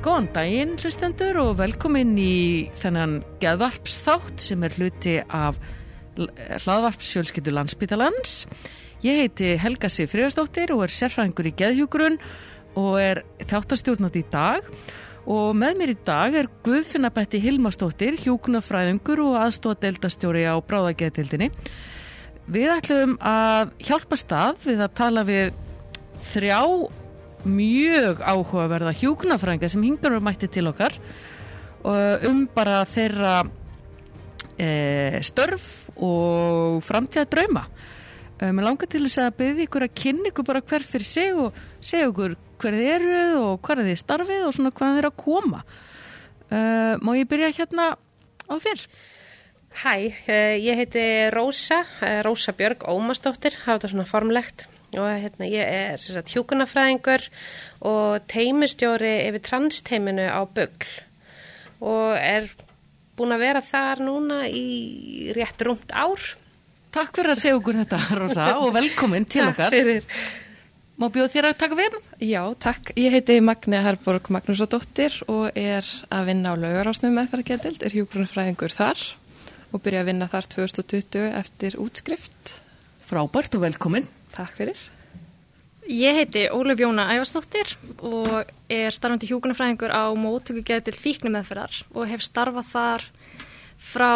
Góðan daginn hlustendur og velkomin í þennan geðvarpsþátt sem er hluti af hlaðvarpsfjölskyldu landsbytalans. Ég heiti Helga Sif Friðarsdóttir og er sérfræðingur í geðhjúgrun og er þáttastjórnat í dag og með mér í dag er Guðfinnabætti Hilmarsdóttir, hjúkunafræðingur og aðstóðadeildastjóri á bráðageðdildinni. Við ætlum að hjálpa stað við að tala við þrjá mjög áhugaverða hjúknafrænga sem hingar um mætti til okkar um bara þeirra e, störf og framtíða drauma. E, mér langar til þess að byggja ykkur að kynna ykkur bara hver fyrir sig og segja ykkur hver þið eru og hvað þið starfið og svona hvað þið eru að koma. E, má ég byrja hérna á fyrr? Hæ, ég heiti Rósa, Rósa Björg Ómastóttir, hafa þetta svona formlegt og hérna, ég er sagt, hjúkunafræðingur og teimistjóri yfir transteiminu á Bögl og er búin að vera þar núna í rétt rúmt ár. Takk fyrir að segja okkur þetta, Rosa, og velkomin til okkar. Takk fyrir. Má bjóð þér að taka við? Já, takk. Ég heiti Magni Herborg Magnúsadóttir og er að vinna á laugarásnum meðferðargetild, er hjúkunafræðingur þar og byrja að vinna þar 2020 eftir útskrift. Frábært og velkomin. Takk fyrir. Ég heiti Ólaf Jóna Ævarsdóttir og er starfandi hjúkunarfræðingur á mótöku geði til fíknumeðferðar og hef starfað þar frá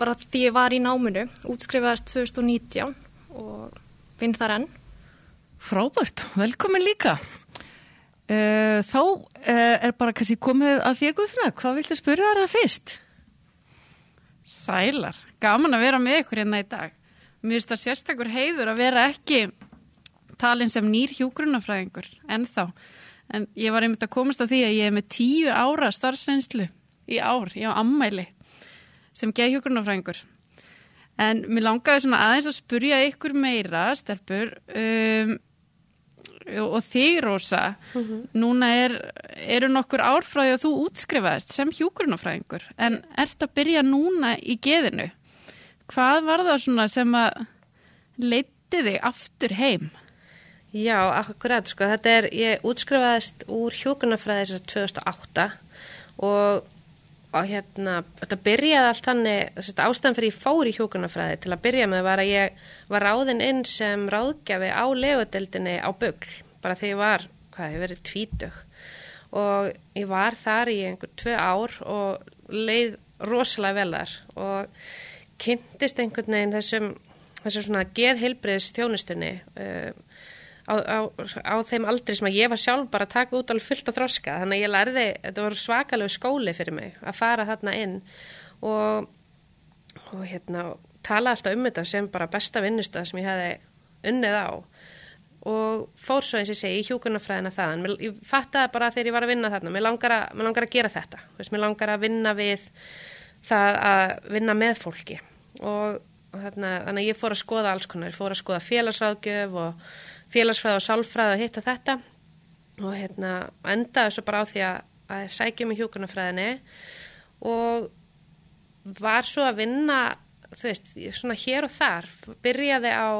bara því ég var í náminu, útskrifaðist 2019 og vinn þar enn. Frábært, velkomin líka. Þá er bara kannski komið að þér Guðfröð, hvað viltu spyrja þar að fyrst? Sælar, gaman að vera með ykkur hérna í dag. Mér finnst það sérstakur heiður að vera ekki talin sem nýr hjúgrunafræðingur en þá. En ég var einmitt að komast að því að ég er með tíu ára starfsreynslu í ár, ég á ammæli sem geð hjúgrunafræðingur. En mér langaði svona aðeins að spurja ykkur meira, stelpur, um, og þig Rósa, mm -hmm. núna er, eru nokkur árfræði að þú útskrifaðist sem hjúgrunafræðingur, en ert að byrja núna í geðinu? Hvað var það svona sem að leiti þig aftur heim? Já, akkurat, sko, þetta er, ég útskrifaðist úr hjókunarfræði þessar 2008 og, og hérna, þetta byrjaði allt þannig, þetta ástæðan fyrir ég fór í hjókunarfræði til að byrja með var að ég var ráðinn inn sem ráðgjafi á legodeldinni á Bögl, bara þegar ég var, hvað, ég verið tvítug. Og ég var þar í einhver tvö ár og leið rosalega vel þar. Og kynntist einhvern veginn þessum, þessum svona geðheilbreyðs þjónustunni uh, á, á, á þeim aldri sem að ég var sjálf bara að taka út alveg fullt á þroska. Þannig að ég lærði, þetta var svakalegu skóli fyrir mig að fara þarna inn og, og hérna tala alltaf um þetta sem bara besta vinnustaf sem ég hefði unnið á. Og fór svo eins og segi í hjúkunarfræðina þaðan, ég fattaði bara þegar ég var að vinna þarna, mér langar að, mér langar að gera þetta. Veist, mér langar að vinna við það að vinna með fólki og, þarna, þannig að ég fór að skoða alls konar, fór að skoða félagsráðgjöf og félagsfræð og sálfræð og hitta þetta. Og hérna endaði svo bara á því að, að sækjum í hjúkunarfræðinni og var svo að vinna þú veist, svona hér og þar. Byrjaði á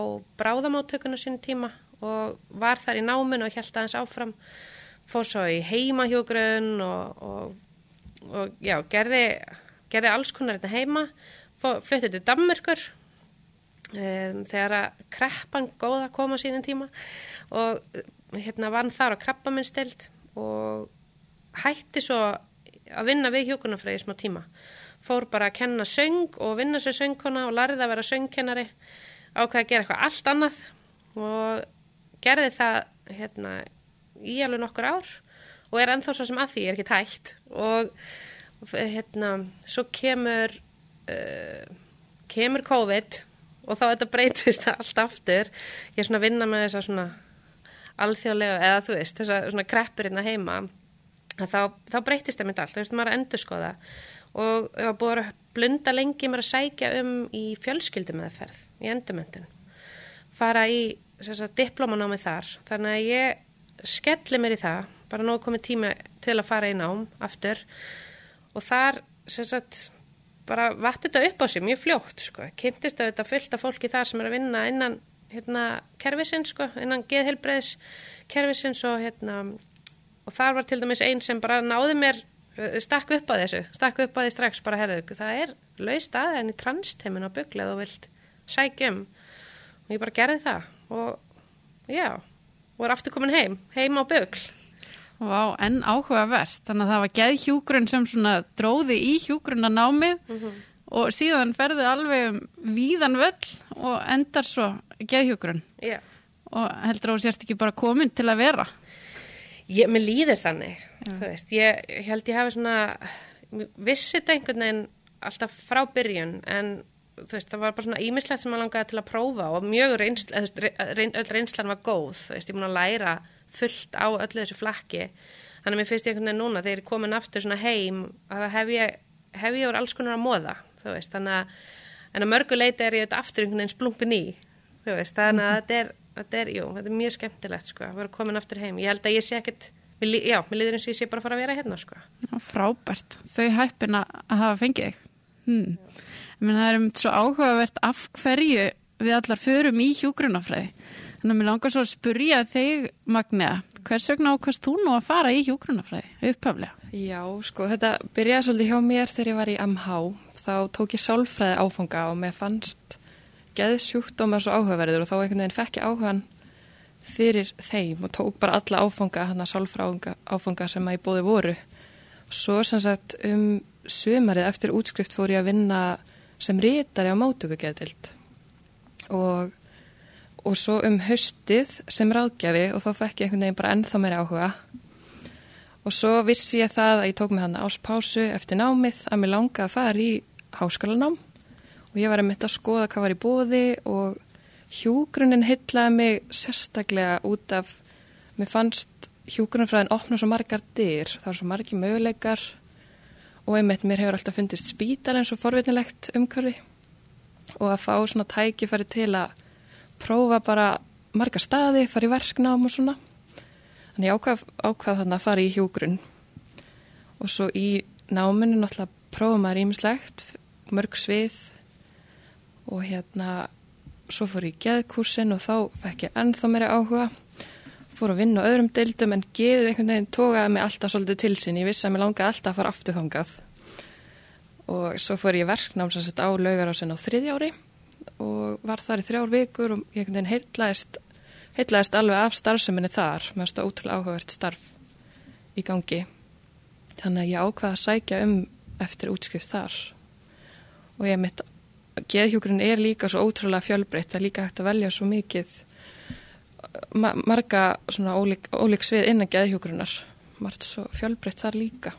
bráðamáttökuna sín tíma og var þar í náminu og held aðeins áfram. Fór svo í heimahjógrun og, og, og já, gerði, gerði alls konar þetta heima fluttið til Dammerkur um, þegar að kreppan góða kom á sínum tíma og hérna vann þar á krabbaminnstild og hætti svo að vinna við hjókunarfræði smá tíma. Fór bara að kenna söng og vinna sér söngkona og larði að vera söngkennari ákveði að gera eitthvað allt annað og gerði það hérna, í alveg nokkur ár og er ennþá svo sem að því, er ekki tætt og hérna, svo kemur uh, kemur COVID og þá þetta breytist allt aftur ég er svona að vinna með þessa svona alþjóðlega, eða þú veist þessa svona kreppurinn að heima þá, þá breytist það mynd allt, þú veist maður að endur skoða og það var búið að blunda lengi maður að sækja um í fjölskyldumöðferð í endumöndun fara í diplomanámi þar. Þannig að ég skelli mér í það bara nú komið tíma til að fara í nám aftur. Og þar sagt, bara vatt þetta upp á sig mjög fljótt sko. kynntist að þetta fylgta fólki þar sem er að vinna innan hérna, kervisins, sko, innan geðhelbreðs kervisins og, hérna, og þar var til dæmis einn sem bara náði mér uh, stakk upp að þessu, stakk upp að því strax bara herðu, það er laust aðeins í transteimin á að þú vilt sækjum og ég bara gerði það og já, og er aftur komin heim, heim á bugl Vá, en áhugavert. Þannig að það var geð hjúgrun sem svona dróði í hjúgrunna námið og síðan ferði alveg um víðan völl og endar svo geð hjúgrun. Já, Og heldur þú sért ekki bara komin til að vera. ég, mér líður þannig þú veist, ég, ég held ég hafi svona mér vissi þetta einhvern veginn alltaf frá byrjun en þú veist, það var bara svona ímislegt sem maður langaði til að prófa og mjög reynsla, öll reynslan var góð, þú veist, ég búin að læra fullt á öllu þessu flakki þannig að mér finnst ég einhvern veginn núna þegar ég er komin aftur svona heim að hef ég hef ég úr alls konar að móða þú veist, þannig að en að mörgu leiti er ég þetta aftur einhvern veginn splumpin í þú veist, þannig að þetta er, þetta er jú, þetta er mjög skemmtilegt sko, að vera komin aftur heim ég held að ég sé lí- já, mér líður eins og ég sé bara að fara að vera hérna sko Já, frábært. Þau hæppin að hafa fengið þig. Hmm. Ég meina, það er um svo áhugavert af hverju við allar förum í hjúgrunafræði. Þannig að mér langar svo að spurja þig, Magnea, hvers vegna ákast þú nú að fara í hjúgrunafræði upphaflega? Já, sko, þetta byrjaði svolítið hjá mér þegar ég var í MH. Þá tók ég sálfræði áfanga og mér fannst geðsjúkdóma svo áhugaverður og þá einhvern veginn fekk ég áhugan fyrir þeim og tók bara alla áfanga, hann að sálfræði áfanga sem að ég bóði voru. Svo sem sagt um sumarið eftir útskrift fór ég að vinna sem rítari á mótugugeðdild og, og svo um haustið sem ráðgjafi og þá fekk ég einhvern veginn bara ennþá meira áhuga. Og svo vissi ég það að ég tók mig hann áspásu eftir námið að mér langaði að fara í háskólanám. Og ég var að mynda að skoða hvað var í bóði og hjúgrunin heitlaði mig sérstaklega út af, mér fannst hjúgrunfræðin opna svo margar dyr, það var svo margi möguleikar og einmitt mér hefur alltaf fundist spítal eins og forvitinlegt umhverfi og að fá svona tækifæri til að prófa bara marga staði, fara í verknám og svona. Þannig ég ákvað, ákvað þannig að fara í hjúgrun og svo í náminu náttúrulega prófa maður ímislegt, mörg svið. Og hérna svo fór ég í geðkursin og þá fekk ég ennþá meira áhuga, fór að vinna á öðrum deildum en geðið einhvern veginn tókaði mig alltaf svolítið til sín, ég vissi að mér langaði alltaf að fara aftur þangað. Og svo fór ég verknám sem sett á laugarásin á þriðja ári og var þar í þrjár vikur og ég heitlaðist heitlaðist alveg af starfseminni þar. Með þetta ótrúlega áhugavert starf í gangi. Þannig að ég ákvaða að sækja um eftir útskrift þar. Og ég mitt geðhjókurinn er líka svo ótrúlega fjölbreytt. Það er líka hægt að velja svo mikið ma marga svona ólík, ólík svið innan geðhjókurinnar margt svo fjölbreytt þar líka.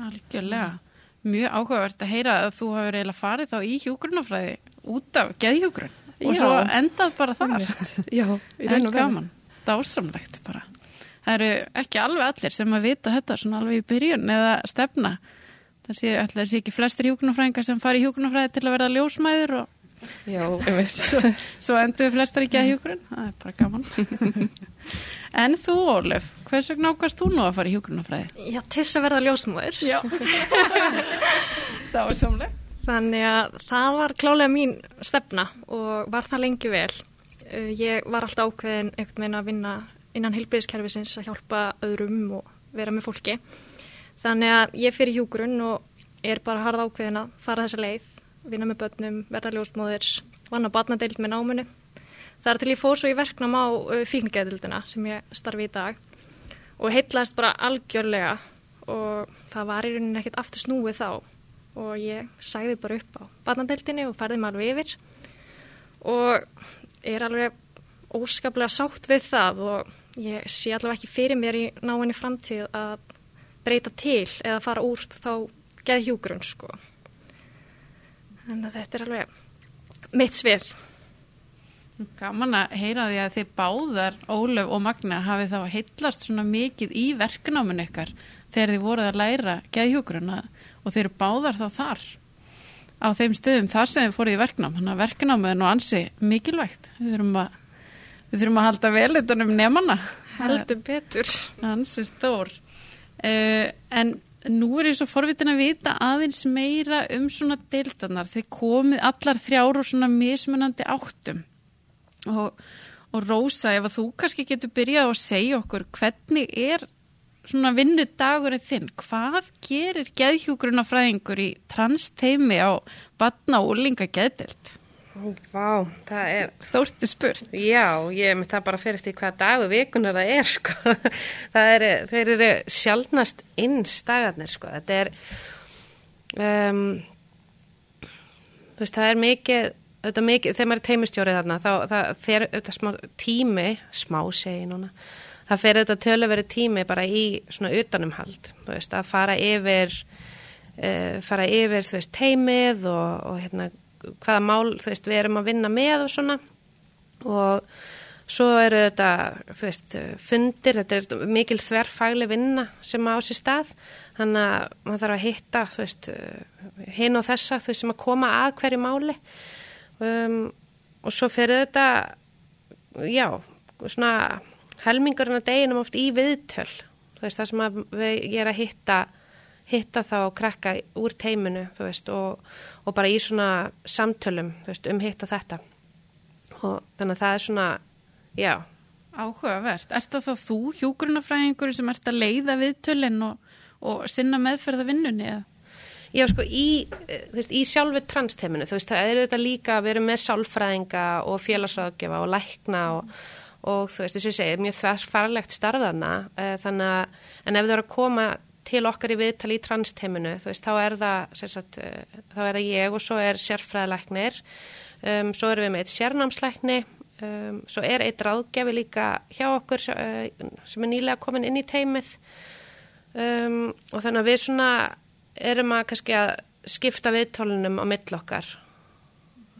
Algjörlega. Mjög áhugavert að heyra að þú hefur eiginlega farið þá í hjúgrunafræði út af geðhjúgrun og Já. svo endað bara þar. Já, í raun En og veru. gaman, dásamlegt bara. Það eru ekki alveg allir sem að vita þetta svona alveg í byrjun eða stefna. Það sé, ætla það sé ekki flestir hjúgrunafræðingar sem fari í hjúgrunafræði til að verða ljósmæður og Já, einmitt. svo endur við flestar ekki að hjúgrun. Það er bara gaman. en þú, Ólef, hvers vegna ákast þú nú að fara í hjúgrunafræði? Já, til þess að verða ljósmóður. Já. dásamlegt. Þannig að það var klálega mín stefna og var það lengi vel. Uh, Ég var alltaf ákveðin einhvern veginn að vinna innan heilbriðiskerfisins að hjálpa öðrum og vera með fólki. Þannig að ég fyrir hjúgrunn og er bara harð ákveðin að fara þessa leið, vinna með börnum, verða ljósmóðir, vann á batnadeild með náminu. Það er til ég fór svo í verknám á uh, fíkningeðildina sem ég starfi í dag og heitlaðist bara algjörlega og það var í rauninni ekkert aftur snúið þá og ég sagði bara upp á barnadeildinni og mig alveg yfir og er alveg óskaplega sátt við það og ég sé allavega ekki fyrir mér í náinni framtíð að breyta til eða fara úr þá geð hjúgrunn sko. En að þetta er alveg mitt svið. Gaman að heyra því að þið báðar, Ólöf og Magna, hafið þá heitlast svona mikið í verknáminu ykkar þegar þið voruð að læra geðhjúgruna og þeir eru báðar þá þar á þeim stöðum þar sem þið fóruð í verknám. Þannig að verknámið er nú ansi mikilvægt. Við þurfum að, við þurfum að halda vel utan um nefnana. Heldur betur. Ansi stór. Uh, en nú er ég svo forvitin að vita aðeins meira um svona deildanar. Þið komið allar þrjár og svona mismunandi áttum. Og, og Rósa, ef að þú kannski getur byrjað að segja okkur hvernig er svona vinnudagurinn þinn? Hvað gerir geðhjúgrunafræðingur í transteimi á batna og úrlinga geðdild? Vá, það er, Stórti spurt. já, ég með það bara fyrir því hvað dagu vikunar það er, sko. Það er, þeir eru sjálfnast inns dagarnir, sko. Þetta er, um, þú veist, það er mikið, auðvitað mikið, þegar maður er teimistjórið þarna, þá það fer auðvitað smá tími, smá segi núna, það fer auðvitað töluveri tími bara í svona utanumhald, þú veist, að fara yfir, uh, fara yfir, þú veist, teimið og, og hérna, hvaða mál, þú veist, við erum að vinna með og svona. Og svo eru þetta, þú veist, fundir, þetta er mikil þverfagli vinna sem á sér stað, þannig að maður þarf að hitta, þú veist, hinn og þessa, þú veist, sem að koma að hverju máli. Um, og svo fyrir þetta, já, svona helmingurinn að deginum oft í viðtöl, þú veist, það sem að ég er að hitta hitta þá krakka úr teiminu þú veist og, og bara í svona samtölum þú veist um hitta þetta og þannig að það er svona já, Áhugavert. Er það þá þú, hjúgrunafræðingur, sem ert að leiða viðtölinn og, og sinna meðferða vinnunni? eða? já sko í veist, í sjálfu transteiminu þú veist, það er þetta líka að vera með sálfræðinga og félagsráðgjöfa og lækna og, og þú veist, þess að ég segi mjög farlegt starfðana þannig að, en ef þau eru að koma til okkar í viðtali í transteiminu, þú veist, þá er það sagt, uh, þá er það ég og svo er sérfræðilegnir, um, svo erum við með eitt sérnámsleikni, um, svo er eitt ráðgefi líka hjá okkur uh, sem er nýlega komin inn í teimið um, og þannig að við svona erum að kannski að skipta viðtólunum á mill okkar, þú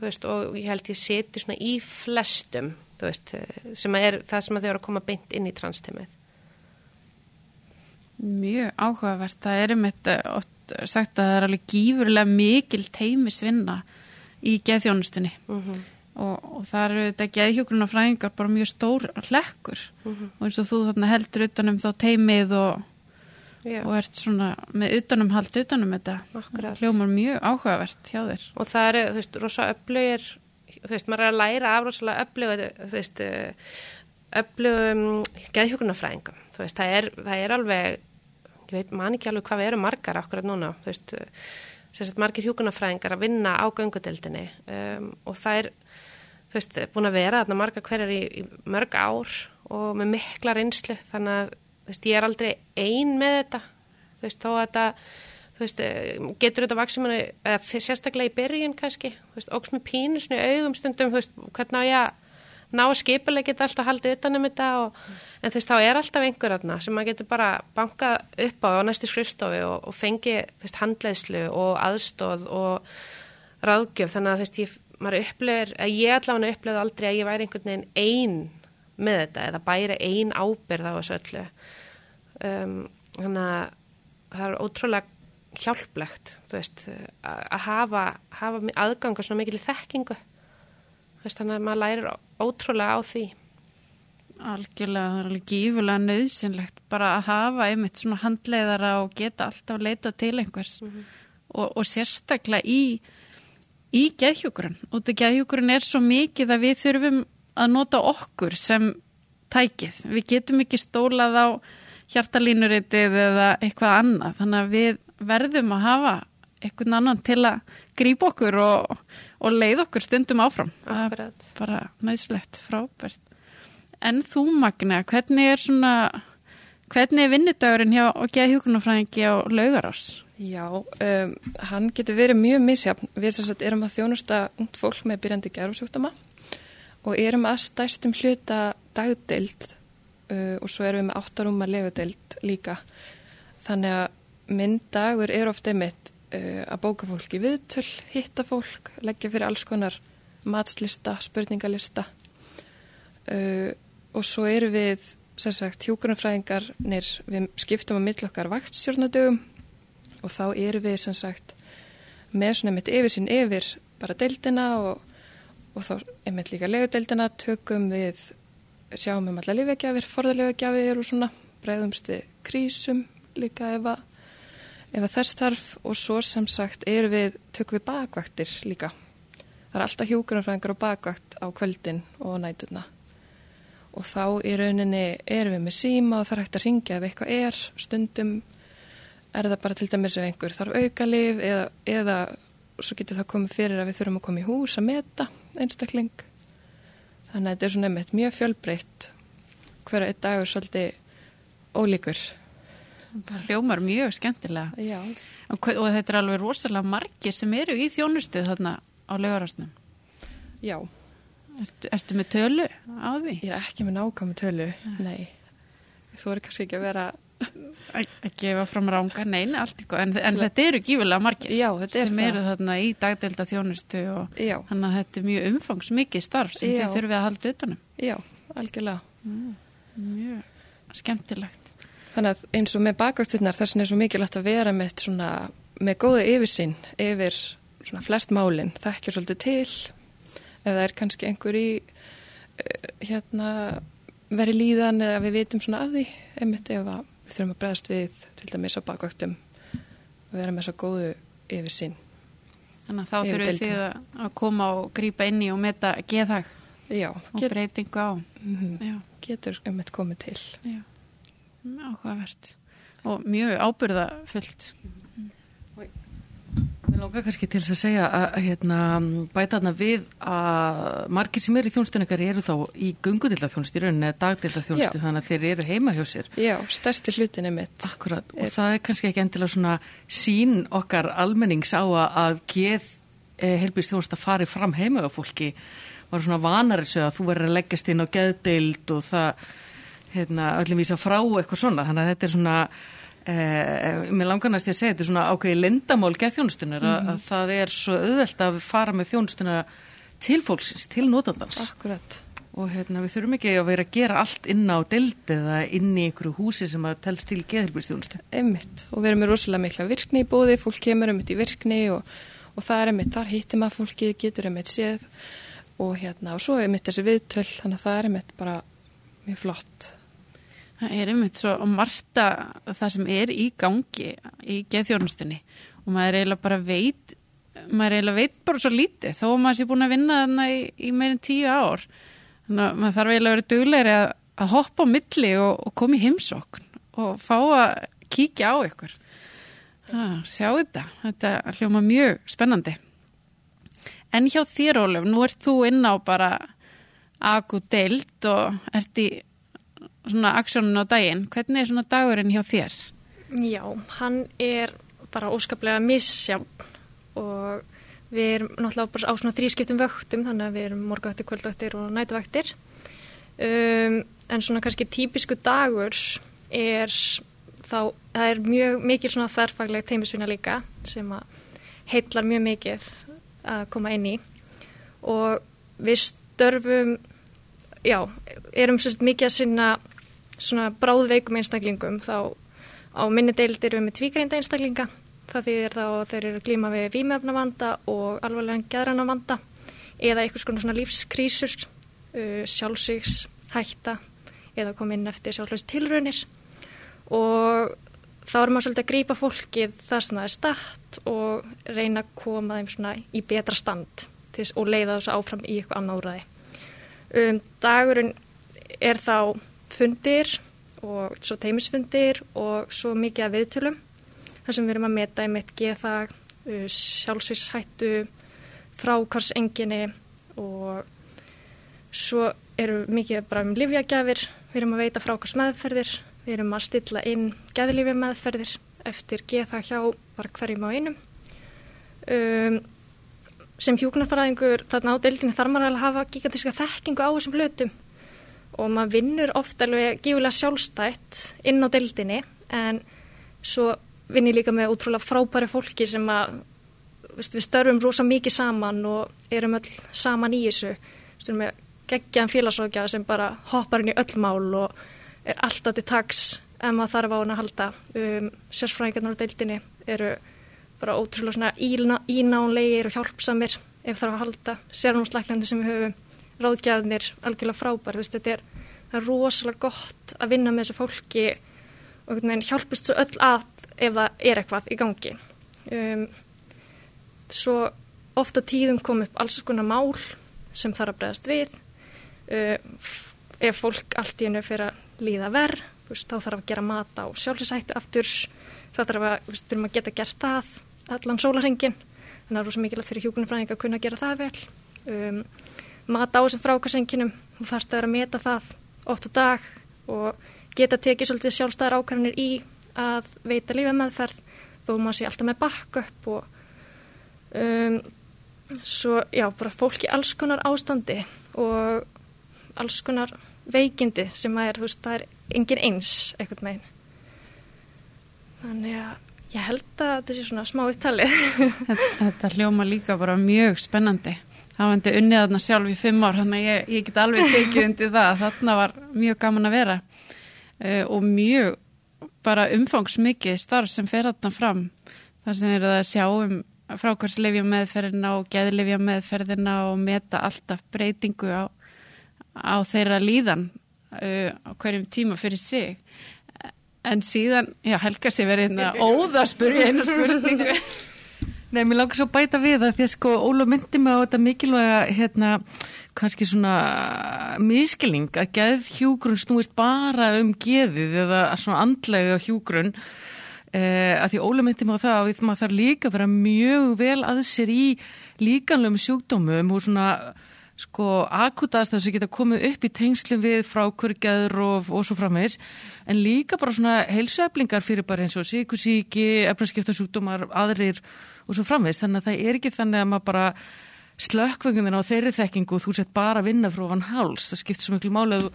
veist, og ég held ég seti svona í flestum, veist, sem er það sem þau eru að koma beint inn í transteimið. Mjög áhugavert. Það er um þetta sagt að það er alveg gífurlega mikil teimisvinna í geðþjónustunni Mm -hmm. og, og það eru þetta geðhjókurinn fræðingar bara mjög stór hlekkur Mhm. og eins og þú þarna heldur utanum þá teimið og, Já, og ert svona með utanum hald utanum þetta. Akkurat. hljómar mjög áhugavert hjá þér. og það eru, þú veist, rosa öflugir þú veist, maður er að læra af rosalega öflugir þú veist, öflugum geðhjókunarfræðingum þú veist, það er, það er alveg ég veit, man ekki alveg hvað við erum margar akkurat núna, þú veist sérstætt margir hjúkunarfræðingar að vinna á göngudeldinni um, og það er þú veist, búin að vera þarna margar hverjar í, í mörg ár og með mikla reynslu, þannig að veist, ég er aldrei ein með þetta. Þú veist, þó að þetta þú veist, eh, getur þetta vaksum eða sérstaklega í byrjun kannski. Þú veist, óks með pínu svona í augum stundum þú veist, hvernig á ég að ná að skipulega geta alltaf haldið utan um þetta og, en þú veist, þá er alltaf einhver aðna sem maður getur bara bankað upp á á næstu skrifstofi og, og fengi þú veist, handleiðslu og aðstóð og ráðgjöf, þannig að þú veist, ég, maður upplifir, að ég allavega upplifði aldrei að ég væri einhvern veginn ein með þetta eða bæri ein ábyrð á þessu öllu. Um, þannig að það er ótrúlega hjálplegt veist, að hafa, hafa aðgang og svona mikil þekkingu. Veist, þannig að maður lærir ótrúlega á því. Algjörlega, það er alveg gífurlega nöðsynlegt bara að hafa einmitt svona handleiðara og geta alltaf leita til einhvers. Og, og sérstaklega í, í geðhjúkurinn. Út af geðhjúkurinn er svo mikið að við þurfum að nota okkur sem tækið. Við getum ekki stólað á hjartalínuritið eða eitthvað annað. Þannig að við verðum að hafa einhvern annan til að grípa okkur og, og leið okkur stundum áfram. Það er Akkurat. bara næslegt, frábært. En þú, Magna, hvernig er svona, hvernig er vinnudagurinn hjá og geðhjúkunarfræðingi á laugarás? Já, um, hann getur verið mjög misjafn. Við erum að þjónusta ungt fólk með byrjandi gerfsjúkdama og erum að stærstum hluta dagdeild uh, og svo erum við með áttarúma legudeild líka. Þannig að minn dagur er ofta einmitt uh, að bóka fólk í viðtöl, hitta fólk, leggja fyrir alls konar matslista, spurningalista uh, og svo erum við sem sagt hjúkunarfræðingarnir, við skiptum að milla okkar vaktstjórnadögum og þá erum við sem sagt með svona einmitt yfir sín yfir bara deildina og, og þá einmitt líka legudeildina tökum við sjáum um alla lífegjafir, forðarlegagjafir og svona bregðumst við krísum líka ef að, ef að þess þarf. Og svo sem sagt erum við, tökum við bakvaktir líka. Það er alltaf hjúkunarfræðingar og bakvakt á kvöldin og nætuna og þá í rauninni erum við með síma og það er hægt að ringja ef eitthvað er. Stundum er það bara til dæmis ef einhver þarf aukalif eða, eða svo getur það komið fyrir að við þurfum að koma í hús að meta einstakling þannig að þetta er svona einmitt mjög fjölbreytt hverja einn dagur svolítið ólíkur Hljómar mjög skemmtilega. Já. Og, og þetta er alveg rosalega margir sem eru í þjónustu þarna á laugarásnum. Já, Ertu, ertu með tölu á því? ég er ekki með nákvæmu tölu, nei þú er kannski ekki að vera Að að gefa fram ránga, neina, allt ykkur. En, en þetta eru gífulega margir Já, er sem það. eru þarna í dagdelda þjónustu og Já, þannig að þetta er mjög umfangsmikið starf sem Já. þið þurfið að halda utanum. já, algjörlega Mjög skemmtilegt. Þannig að eins og með bakvaktinnar þessin er svo mikilvægt að vera með, svona, með góða yfirsýn yfir svona flest málinn, þekkja svolítið til eða er kannski einhver í uh, hérna veri líðan eða við vitum svona af því einmitt ef að við þurfum að bregðast við til dæmis á bakvaktum og vera með þessa góðu yfirsýn. Þannig að þá Yfir þurfið þið að að koma og grípa inn í og meta geðhag Já, og get, breytingu á. mm Já, getur einmitt komið til. já. Áhugavert. Og mjög ábyrðafullt. Mér langar kannski til að segja að hérna, bæta þarna við að margir sem eru í þjónustunni eru þá í gungudilda þjónustu í rauninni eða dagdilda þjónustu Já. þannig að þeir eru heima hjá sér. Já, stærsti hlutin einmitt. Akkurat, og Er- það er kannski ekki endilega svona sín okkar almennings á að, geð eh, heilbýrst þjónusta fari fram heima á fólki var svona vanar þessu að þú verður að leggjast inn á geðdeild og það hérna, öllum vísa frá eitthvað svona þannig að þetta er svona eh, mér langar næst ég að segja þetta er svona ákveði lindamál geðþjónustunar mm Mhm. að, að það er svo auðvelt að fara með þjónustuna til fólksins, til notandans Akkurat. og hérna, við þurfum ekki að vera að gera allt inn á deild eða inn í einhverju húsi sem að telst til geðheilbýrstjónustu. Einmitt og við erum með rosalega mikla virkni í bóði, fólk kemur einmitt í virkni og, og það er einmitt, þar hittir maður fólki, getur einmitt séð og hérna og svo einmitt þessi viðtöl, þannig að það er einmitt bara mjög flott. Það er einmitt svo að marta það sem er í gangi í geðþjónustunni og maður eiginlega bara veit maður eiginlega veit bara svo lítið þó að maður sé búin að vinna þarna í, í meirin tíu ár. Þannig að maður þarf eiginlega að vera duglegri að, að hoppa á milli og, og koma í heimsókn og fá að kíkja á ykkur. Ha, sjá þetta. Þetta hljóma mjög spennandi. En hjá þér Ólef nú ert þú inn á bara agu deild og ert í svona aksjónun á daginn. Hvernig er svona dagurinn hjá þér? Já, hann er bara óskaplega misjafn og við erum náttúrulega bara á svona þrískiptum vöktum þannig að við erum morgavaktir, kvöldvaktir og nætuvaktir um, en svona kannski típisku dagur er þá, það er mjög mikil svona þærfagleg teimisvinna líka sem að heillar mjög mikið að koma inn í og við störfum já, erum sérst mikið að sinna svona bráðveikum einstaklingum þá á minni deild erum við með tvíkreinda einstaklinga það þýðir þá að þeir eru glíma við vímefnavanda og alvarlega geðranavanda eða einhvers konar svona lífskrísur uh, sjálfsvíks hætta eða koma inn eftir sjálfsvíks tilraunir og þá erum maður svolítið að grípa fólkið þar sem það er statt og reyna að koma þeim svona í betra stand og leiða þessu áfram í eitthvað annað úræði. Um, dagurinn er þá fundir og svo teimisfundir og svo mikið að viðtölum. Þar sem við erum að meta í mitt geðag, uh, sjálfsvíshættu, frákarsenginni og svo við mikið bara um livjagjafir, við erum að veita frákarsmeðferðir, við erum að stilla inn geðlífi meðferðir eftir geðag hjá bara hverjum á einum. Um, sem hjúknarfæraðingur þarna á deildinni þarf maður að hafa gigantíska þekkingu á þessum hlutum og maður vinnur oft alveg gífulega sjálfstætt inn á deildinni en svo vinn ég líka með útrúlega frábæri fólki sem að við störfum rosa mikið saman og erum öll saman í þessu. Erum með geggjaðan félagsókja sem bara hoppar inn í öll mál og er alltaf til taks ef maður þarf á hann að halda. Um, sérsfræðingarnar á deildinni eru bara ótrúlega ína, ínánlegir og hjálpsamir ef þarf að halda sérnámslæknandi sem við höfum ráðgjaðnir algjörlega frábær, þú veist, þetta er, það er rosalega gott að vinna með þessu fólki og hjálpust svo öll að ef það er eitthvað í gangi. Um, svo ofta tíðum kom upp alls konar mál sem þarf að bregðast við. Uh, ef fólk allt í hennu fyrir að líða verð, veist, þá þarf að gera mat á sjálfsættu aftur, þá þarf að, veist, að geta gert það allan sólarhengin, þannig að það er rosa mikilvægt fyrir hjúkunumfræðing að kunna gera það vel. Um, mat á þessum frákarsenginum, þú þarfst að vera að meta það oft á dag og geta tekið svolítið sjálfstæðar ákvarðanir í að veita lífið meðferð þó maður sé alltaf með bakköp og um, svo já, bara fólk í alls konar ástandi og alls konar veikindi sem að er, þú veist, það er engin eins eitthvað megin þannig að ég held að þetta sé svona smá upptalið. Þetta hljóma líka bara mjög spennandi. Það var endi unnið þarna sjálf í fimm ár, þannig að ég, ég get alveg tekið undir það. Þarna var mjög gaman að vera uh, og mjög bara umfangsmikið starf sem fer þarna fram. Þar sem eru það að sjá um frákvarslefja meðferðina og geðlefja meðferðina og meta alltaf breytingu á, á þeirra líðan uh, á hverjum tíma fyrir sig. En síðan, já, Helga sé verið hérna óða að spurja einu spurningu. Nei, mér langar svo að bæta við það því að sko Óla myndi mig á þetta mikilvæga hérna, kannski svona miskilling að geð hjúgrun snúist bara um geðið eða svona andlega hjúgrun eh, að því Óla myndi mig á það að maður þarf líka að vera mjög vel að sér í líkanlegum sjúkdómum og svona sko akutast þess að geta komið upp í tengslum við frákvörgjaður og, og svo framvegs en líka bara svona heilsueflingar fyrir bara eins og síkusíki, efnaskiptasjúkdómar, aðrir og svo framvegs þannig að það er ekki þannig að maður bara slökkvöngin á þeirri þekkingu og þú sett bara að vinna frá hann háls, það skipt svo miklu máli að þú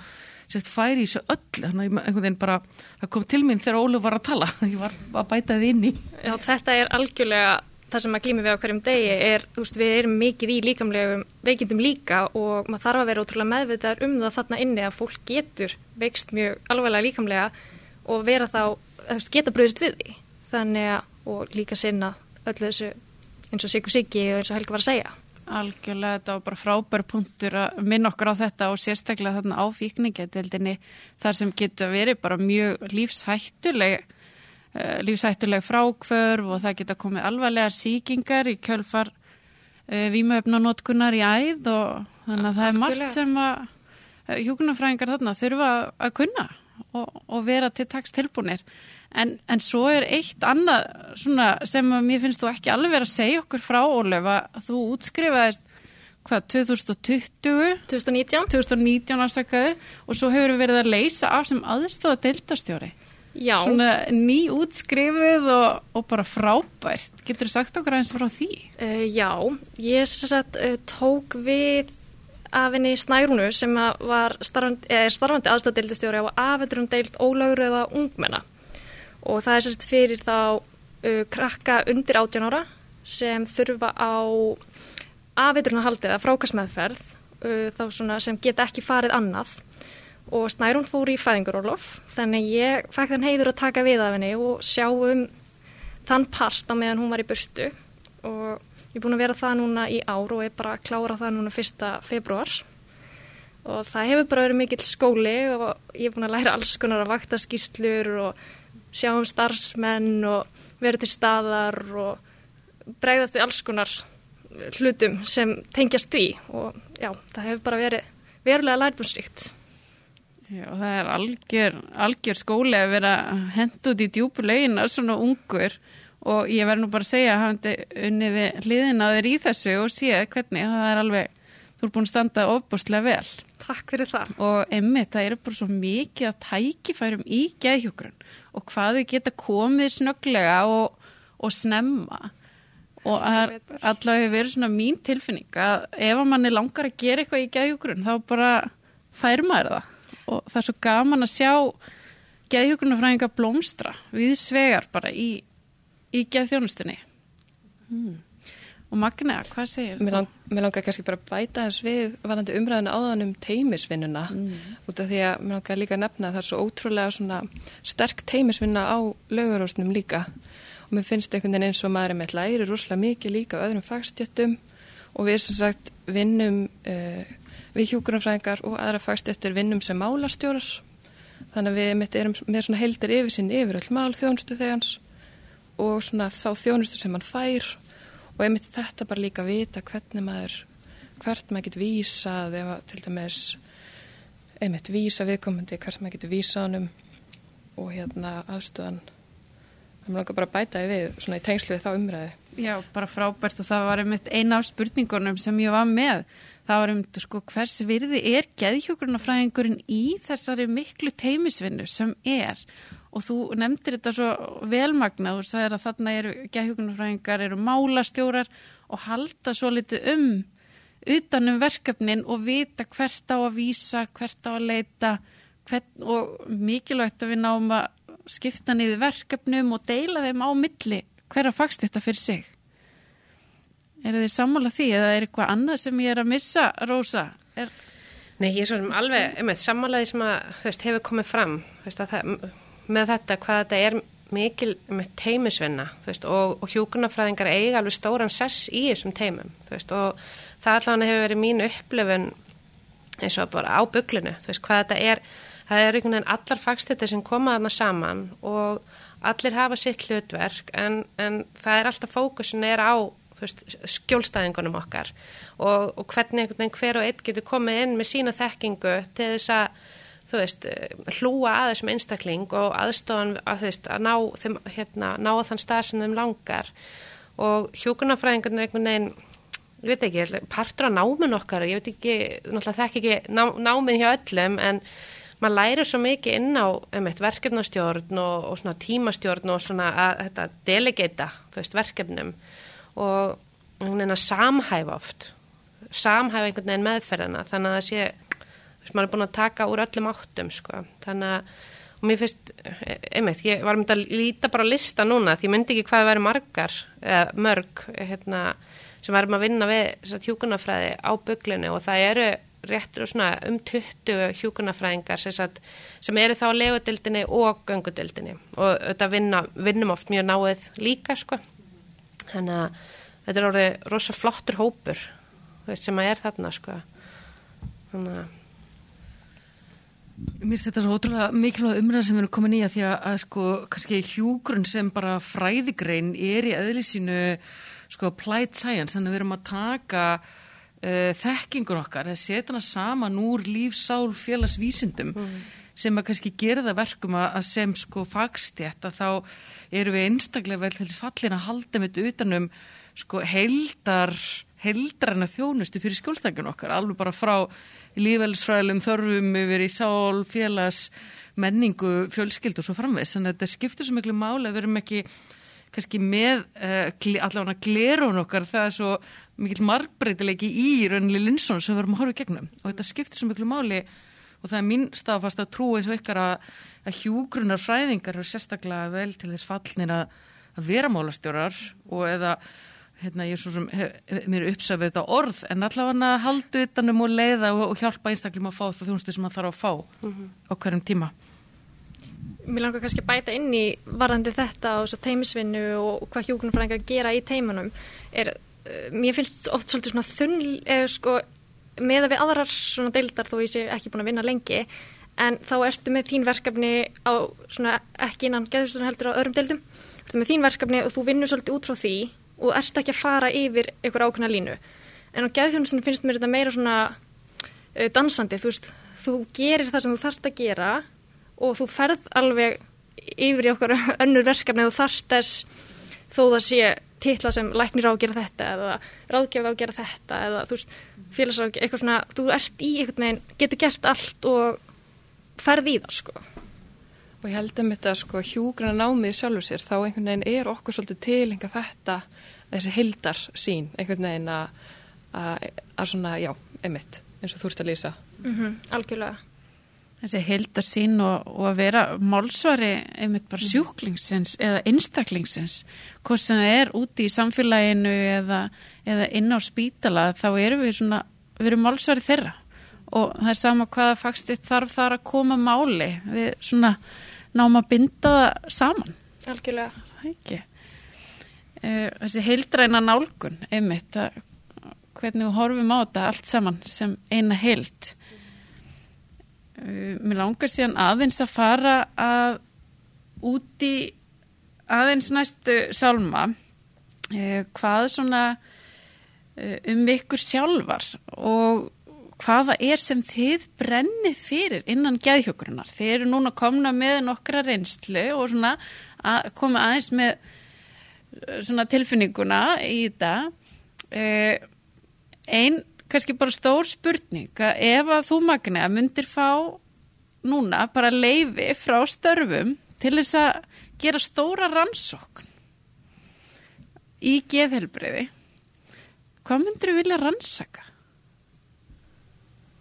sett færi í þessu öll þannig að einhvern veginn bara, það kom til mín þegar Óluf var að tala, ég var að bæta þið inn í. Já, þetta er algjörlega það sem að glými við á hverjum degi er, veist, við erum mikið í líkamlegum veikindum líka og maður þarf að vera ótrúlega meðvitaðar um það þarna inni að fólk getur veikst mjög alveglega líkamlega og vera þá, geta bröðist við því. Þannig að, og líka sinna öllu þessu eins og Sigur Siggi og eins og Helga var að segja Algjörlega, þetta var bara frábær punktur að minna okkur á þetta og sérstaklega þarna á fíkningetildinni þar sem getur verið bara mjög lífshættuleg uh, lífshættuleg frákvörf og það geta komið alvarlegar síkingar í kjölfar uh, vímöfnanótkunar í æð og þannig að það er margt sem að uh, hjúkunarfræðingar þarna þurfa að kunna og, og vera til takst tilbúnir. En, en svo er eitt annað svona, sem mér finnst þú ekki alveg verið að segja okkur frá Ólef að þú útskrifaðist hvað, 2020 2019 2019 afsakaði og svo hefur verið að leysa af sem aðstofa deildastjóri Já, svona ný útskrifuð og, og bara frábært. Getur þú sagt okkur aðeins frá því? Uh, já, ég sagt uh, tók við af henni Snærúnu sem starfandi, er starfandi aðstofdildistjóri á afetrum deild ólögruða ungmenna og það er sagt fyrir þá uh, krakka undir 18 ára sem þurfa á afetruna haldið að frákastmeðferð uh, þá svona sem geta ekki farið annað. Og Snærún fór í fæðingurólof þannig ég fekk þann heiður að taka við af henni og sjá um þann part á meðan hún var í burtu. Og ég er búin að vera það núna í ár og er bara að klára það núna fyrsta februar og það hefur bara verið mikill skóli og ég er búin að læra alls konar að vakta skýslur og sjá um starfsmenn og vera til staðar og bregðast við alls konar hlutum sem tengjast því og já, það hefur bara verið verulega lærdumsrikt. Já, það er algjör, algjör skóli að vera hend út í djúpu lögin svona ungur og ég verð nú bara að segja að hafandi unnið við hliðin á þér í þessu og séð hvernig það er alveg, þú er búin að standa ofbúrslega vel Takk fyrir það. og emmi, það eru bara svo mikið að tækifærum í geðhjókrun og hvað þau geta komið snögglega og, og snemma. Og allavega hefur verið svona mín tilfinning að ef að manni langar að gera eitthvað í geðhjókrun þá bara fær maður það. Og það er svo gaman að sjá geðhjókrunafræðinga blómstra við svegar bara í, í geðþjónustinni hmm. Og Magnea, hvað segir Mér, lang, mér langar kannski bara að bæta þess við varandi umræðinu áðan um teimisvinnuna út af því að mér langar líka að nefna að það er svo ótrúlega svona sterk teimisvinna á lögurósnum líka. Og mér finnst einhvern veginn eins og maður er með læri rúslega mikið líka á öðrum fagstjöttum og við sem sagt vinnum uh, við hjúkurumfræðingar og aðra fagstjöttur vinnum sem málastjórar. Þannig að við mitt erum með svona heildir yfir sinn yfir öll mál þjónustu þegans og svona þá þjónustu sem hann fær og einmitt þetta bara líka vita hvernig maður hvert maður getur vísað ef að til dæmis einmitt vísa viðkomandi hvert maður getur vísa honum og hérna aðstöðan það mér langar bara að bæta því við svona í tengslu við þá umræði Já, bara frábært og það var einmitt eina af spurningunum sem ég var með. Það var einmitt sko hvers virði er geðhjókurunafræðingurinn í þessari miklu teimisvinnu sem er? og þú nefndir þetta svo velmagnað og sagðir að þarna eru geðhjókurunafræðingar, eru málastjórar og halda svo litið um utanum verkefnin og vita hvert á að vísa, hvert á að leita hvert, og mikilvægt að við náum að skipta niður verkefnum og deila þeim á milli hverja fagst þetta fyrir sig? Er þið sammála því eða er eitthvað annað sem ég er að missa, Rósa? Er... Nei, ég er svo sem alveg, einmitt, sammálaði sem að, þú veist, hefur komið fram, þú veist, að það, með þetta, hvað þetta er mikil með teimisvinna, veist, og, og hjúkunarfræðingar eiga alveg stóran sess í þessum teimum, veist, og það allavega hefur verið mín upplöfun eins og bara á bygglinu, hvað þetta er, það er einhvern veginn allar fagstættir sem koma þarna saman og allir hafa sitt hlutverk en, en það er alltaf fókusin er á veist, skjólstæðingunum okkar og, og hvernig einhvern veginn hver og einn getur komið inn með sína þekkingu til þess að þú veist, hlúa að þessum einstakling og aðstofan að, veist, að ná, þeim, hérna, ná að þann stað sem þeim langar. Og hjókunarfræðingarnir einhvern veginn ég veit ekki, partur á náminn okkar ég veit ekki, náttúrulega þekk ekki ná, náminn hjá öllum en maður læri svo mikið inn á um eitt verkefnastjórn og, og svona tímastjórn og svona að þetta delegata veist, verkefnum. Og einhvern veginn að samhæfa oft samhæfa einhvern veginn meðferðina þannig að það sé, veist, maður er búin að taka úr öllum áttum sko. Þannig að og mér finnst, einmitt, ég var myndið að líta bara að lista núna því ég myndi ekki hvað að vera margar, eða mörg hérna, sem varum að vinna við tjúkunafræði á bygglinu og það eru réttur og svona um 20 hjúkunafræðingar sem, sem eru þá að legudildinni og göngudildinni og þetta vinna, vinnum oft mjög náið líka sko. Þannig að þetta er orðið rosa flottur hópur sem að er þarna sko. Þannig að Mér finnst þetta svo ótrúlega mikilvæg umræð sem við erum komin í að því að, að sko kannski hjúgrun sem bara fræðigrein er í öðlisínu sko applied science þannig að við erum að taka uh, þekkingur okkar að setja hana saman úr lífsál félagsvísindum mm. sem að kannski gera það verkum að sem sko fagstjætt að þá eru við einstaklega vel til þess fallin að halda með utanum sko heldar heldræna þjónustu fyrir skjólstækjun okkar alveg bara frá lífælisfræðilum þörfum yfir í sál, félags menningu, fjölskyld og svo framvegs þannig að þetta skiptir svo miklu máli að við erum ekki kannski með uh, allavega glerun okkar. Það er svo mikil margbreytilegi í rauninni Linsson sem við erum að horfa í gegnum. Og þetta skiptir svo miklu máli og það er mín staðfast að trú eins og ykkar að, að hjúgrunar fræðingar eru sérstaklega vel til þess fallin að, að vera málastjórar og eða hérna ég er svo sem hef, mér uppsafið þetta orð en allavega haldu utanum og leiða og, og hjálpa einstaklega að fá það þjónustu sem það þarf að fá mm -hmm. á hverjum tíma. Mér langar kannski að bæta inn í varandi þetta og teimisvinnu og hvað hjúgrunarfræðingar gera í teimunum er Eh, mér finnst oft svolítið svona þunn eða sko með að við aðrar svona deildar þó ég sé ekki búin að vinna lengi en þá ertu með þín verkefni á svona ekki innan geðurstunum heldur á öðrum deildum. Ertu með þín verkefni og þú vinnur svolítið út frá því og ert ekki að fara yfir einhver ákveðna línu. En á geðurstunum finnst mér þetta meira svona uh, dansandi þú veist, þú gerir það sem þú þarft að gera og þú ferð alveg yfir í okkar önnur verkefni. Og þú þarft þess þó það sé titla sem læknir á að gera þetta eða ráðgjafi á að gera þetta eða þú veist, félagsráðgjafi, eitthvað svona þú ert í einhvern veginn, getur gert allt og ferð í það sko. Og ég held um þetta sko hjúgrana námið sjálfur sér, þá einhvern veginn er okkur svolítið til einhver þetta þessi hildar sín, einhvern veginn að svona, já, einmitt eins og þú ert að lýsa. Mm -hmm, Algjörlega. Þessi heldar sín og, og að vera málsvari einmitt bara mhm. sjúklingsins eða einstaklingsins hvort sem það er úti í samfélaginu eða, eða inn á spítala þá erum við svona, við erum málsvari þeirra. Og það er sama hvaða fagstitt þarf þar að koma máli. Við svona náum að binda það saman. Algjörlega. Ekki. Eh, þessi heldræna nálgun einmitt að hvernig við horfum á þetta allt saman sem eina held Uh, mér langar síðan aðeins að fara að úti aðeins næstu sálma uh, hvað svona um ykkur sjálfar og hvaða er sem þið brennið fyrir innan geðhjókurunar. Þið eru núna komna með nokkra reynslu og svona að koma aðeins með eh, svona tilfinninguna í þetta. Eh, Einn, kannski bara stór spurning, að ef að þú Magni að myndir fá núna bara leifi frá störfum til þess að gera stóra rannsókn í geðhelbriði, hvað myndir þú vilja rannsaka?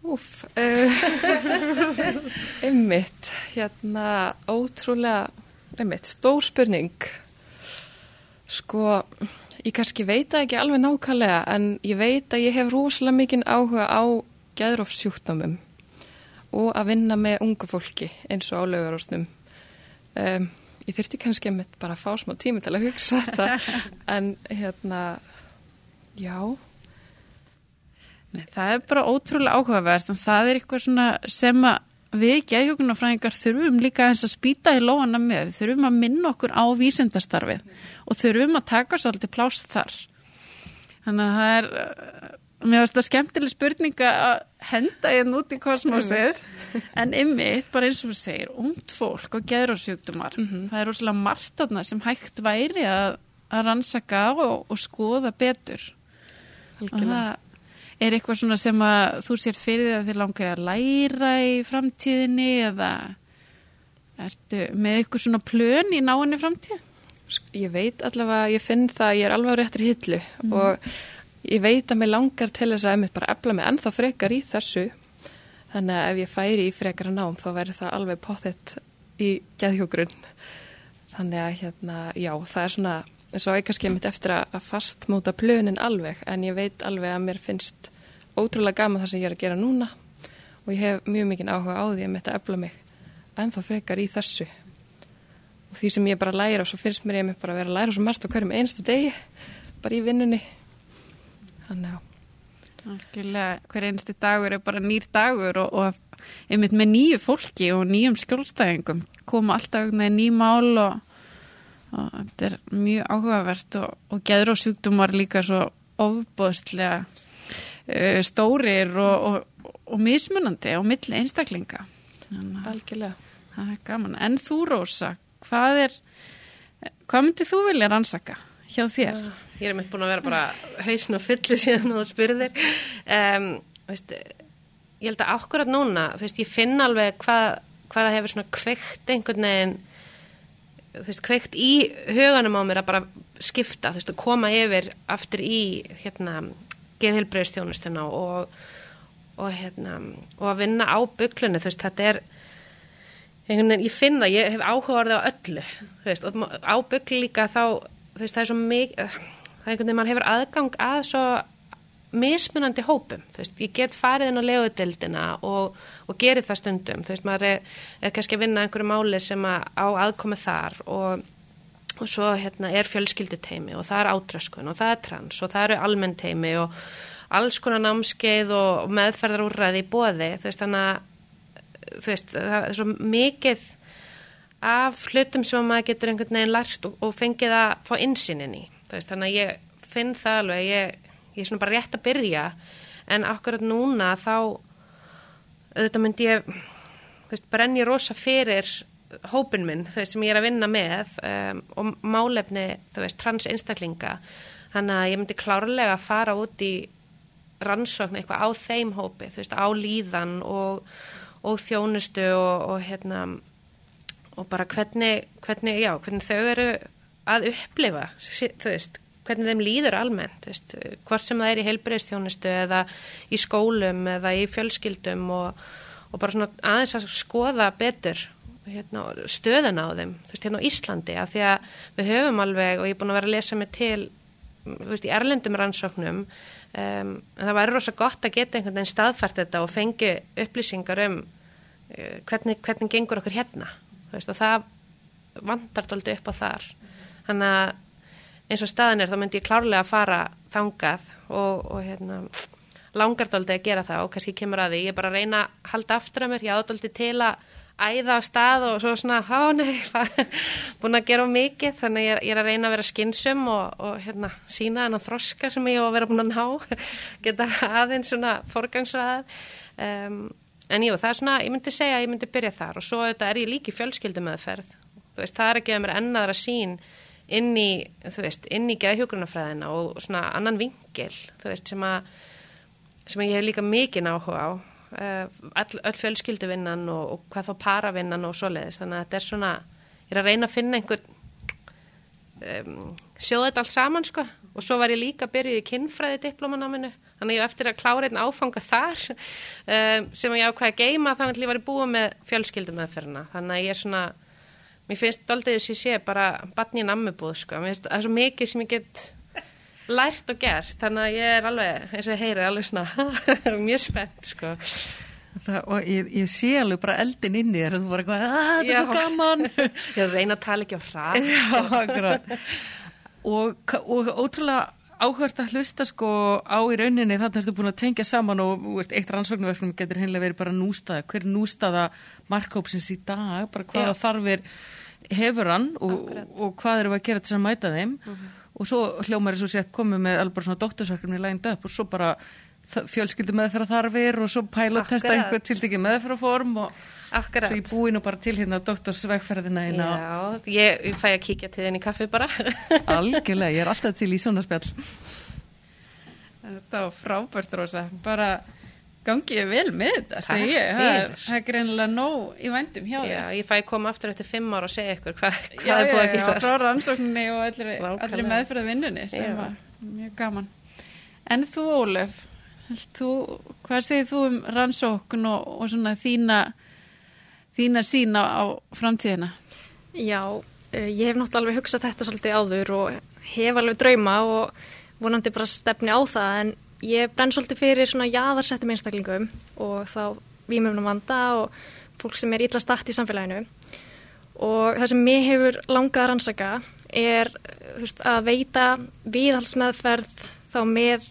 Úf, uh, einmitt, hérna, ótrúlega, einmitt, stór spurning. Sko, ég kannski veit það ekki alveg nákvæmlega, en ég veit að ég hef rosalega mikinn áhuga á geðrófsjúkdómum og að vinna með ungu fólki eins og á laugarásnum. Um, ég þurfti kannski einmitt bara að fá smá tími til að hugsa þetta, en hérna, já, Nei, það er bara ótrúlega áhugavert en það er eitthvað sem að við geðhjókunarfræðingar þurfum líka eins að spýta í lóana með, þurfum að minna okkur á vísindastarfið og þurfum að taka svolítið plást þar. Þannig að það er, uh, mér finnst það skemmtileg spurninga að henda ég út í kosmosið en ymmið, bara eins og þú segir, ungt fólk og geðrósjúkdumar, það er rosalega margt aðna sem hægt væri að, að rannsaka og, og skoða betur. Og algjörlega. það er eitthvað svona sem að þú sér fyrir því að þið langar að læra í framtíðinni eða ertu með eitthvað svona plön í náinni framtíð? Sk- Ég veit allavega, ég finn það, ég er alveg á réttri hillu og ég veit að mér langar til þess að einmitt bara efla mig ennþá frekar í þessu. Þannig að ef ég færi í frekara nám þá væri það alveg potþitt í geðhjógrunn. Þannig að hérna, já, það er svona, og ég kannski einmitt eftir að, fastmóta plönin alveg, en ég veit alveg að mér finnst ótrúlega gaman það sem ég er að gera núna og ég hef mjög mikinn áhuga á því að mitt að efla mig ennþá frekar í þessu. Og því sem ég bara læra og svo finnst mér ég mig bara að vera að læra svo margt á hverjum einstu degi bara í vinnunni. Þannig að hver einsti dagur er bara nýr dagur og, og einmitt með nýju fólki og nýjum skjólstæðingum koma alltaf með ný mál og, og þetta er mjög áhugavert og, og geður og sjúkdómar líka svo ofbóðslega uh, stórir og, og, og mismunandi á milli einstaklinga. Þannig algjörlega það er gaman. En þú Rósa, hvað er, hvað myndið þú vilja rannsaka hjá þér? Ég er meitt búin að vera bara hausin og fylli síðan og spurðir. Um, veist, ég held að akkurat núna, þú veist, ég finn alveg hvað, hvað það hefur svona kveikt einhvern veginn, þú veist, kveikt í huganum á mér að bara skipta, þú veist, að koma yfir aftur í, hérna, geðhilbreyðstjónustuna og, og, hérna, og að vinna á buklunni, þú veist, þetta er, einhvern veginn, ég finn það, ég hef áhuga orðið á öllu, þú veist, og á bukli líka þá, þú veist, það er svo mikið, það er einhvern veginn, mann hefur aðgang að svo mismunandi hópum, þú veist, ég get farið inn á legudeldina og, og gerir það stundum, þú veist, maður er, er kannski að vinna einhverju máli sem að á aðkomið þar og, og svo hérna er fjölskylduteimi og það er átröskun og það er trans og það eru almennteimi og alls konar námskeið og, og meðferðarúrræði í bóði, þú veist, þannig að þú veist, það er svo mikið af hlutum sem maður getur einhvern veginn lært og, og fengið að fá innsýnin í, þú veist, þannig að ég finn það alveg, ég, ég er svona bara rétt að byrja, en akkurat núna þá auðvitað myndi ég veist, brenni rosa fyrir hópin minn, veist, sem ég er að vinna með um, og málefni, þú veist, trans einstaklinga, þannig að ég myndi klárlega að fara út í rannsókn eitthvað á þeim hópi, veist, á líðan og, og þjónustu og, og hérna og bara hvernig, hvernig, já, hvernig þau eru að upplifa, veist, hvernig þeim líður almennt, veist, hvort sem það er í heilbreyðstjónustu eða í skólum eða í fjölskyldum og, og bara svona aðeins að skoða betur hérna, stöðuna á þeim, þú veist, hérna á Íslandi, af því að við höfum alveg, og ég er búin að vera að lesa mig til, þú veist, í erlendum rannsóknum, um, það væri rosa gott að geta einhvern veginn staðfært þetta og fengi upplýsingar um uh, hvernig, hvernig gengur okkur hérna, þú veist, og það vantar tóldi upp á þar. Þannig að eins og staðan er þá myndi ég klárlega að fara þangað og, og hérna, langar tóldi að gera það og kannski kemur að því, ég er bara að reyna að halda aftur að mér, ég áðaldi til að æða á stað og svo svona, á nei, búin að gera mikið, þannig ég er, ég er að reyna að vera skynsum og, og hérna, sína þennan þroska sem ég á að vera búin að ná, geta aðeins svona forgangsraðað. Um, en jú, það er svona, ég myndi segja að ég myndi byrja þar og svo þetta er ég líki fjölskyldu meðferð. Þú veist, það er ekki að mér ennaðra sín inn í, þú veist, inn í geðhjógrunafræðina og svona annan vingil, þú veist, sem að, sem að ég hef líka mikið áhuga á uh, all, öll fjölskylduvinnan og, og hvað þá paravinnan og svoleiðis. Þannig að þetta er svona, ég er að reyna að finna einhver um, sjóða þetta allt saman sko. Og svo var ég líka að byrja í kinnfræði diplomanáminu þannig að ég hef eftir að klára einn áfanga þar um, sem ég ákvæði að geima þá ætlum ég var búa með fjölskyldumöðferna þannig að ég er svona mér finnst aldrei þess að ég sé bara batni í nammubúð sko, mér finnst það er svo mikið sem ég get lært og gert þannig að ég er alveg, eins og ég heyrið alveg svona mjög spennt sko. Það, og ég, ég sé alveg bara eldin inn í þér og þú var eitthvað, að þetta er svo gaman. Ég að reyna að tala ekki á akkurat. Og, og ótrúlega áhört að hlusta sko á í rauninni þannig ertu búin að tengja saman og þú veist, eitt rannsóknarverknum getur hennilega verið bara nústaða. Hver er nústaða markhópsins í dag bara hvaða Já. þarfir hefur hann og, og hvað eru að gera til að mæta þeim. Og svo hljómar er svo sett komið með alveg bara svona doktorsverkefni lænd upp og svo bara fjölskyldu meðferða þarfir og svo pælotesta Akkurat. einhver tiltekið meðferðaform og Akkurat. svo ég búi nú bara til hérna doktorsvegferðina eina Já, ég, ég fæ að kíkja til þinn í kaffi bara. Algjörlega, ég er alltaf til í svona spjall. Þetta var frábært rosa, bara gangið vel með þetta, segi ég. Það er, fyrir. það er greinilega nóg í vændum hjá Já, þér. ég fæ koma aftur eftir fimm ára og segja ykkur hvað, Já, hvað er búið að já, já, frá rannsókninni og allri, allri meðferða vinnunni sem Já. var mjög gaman. En þú, Ólöf, þú, hvað segir þú um rannsókn og, og svona þína, þína sína á framtíðina? Já, eh, ég hef náttúrulega alveg hugsað þetta svolítið áður og hef alveg drauma og vonandi bara stefni á það en ég brenn svolítið fyrir svona jaðarsettum einstaklingum og þá vímöfnum vanda og fólk sem er illa statt í samfélaginu. Og það sem mér hefur langað að rannsaka er veist, að veita viðhalsmeðferð þá með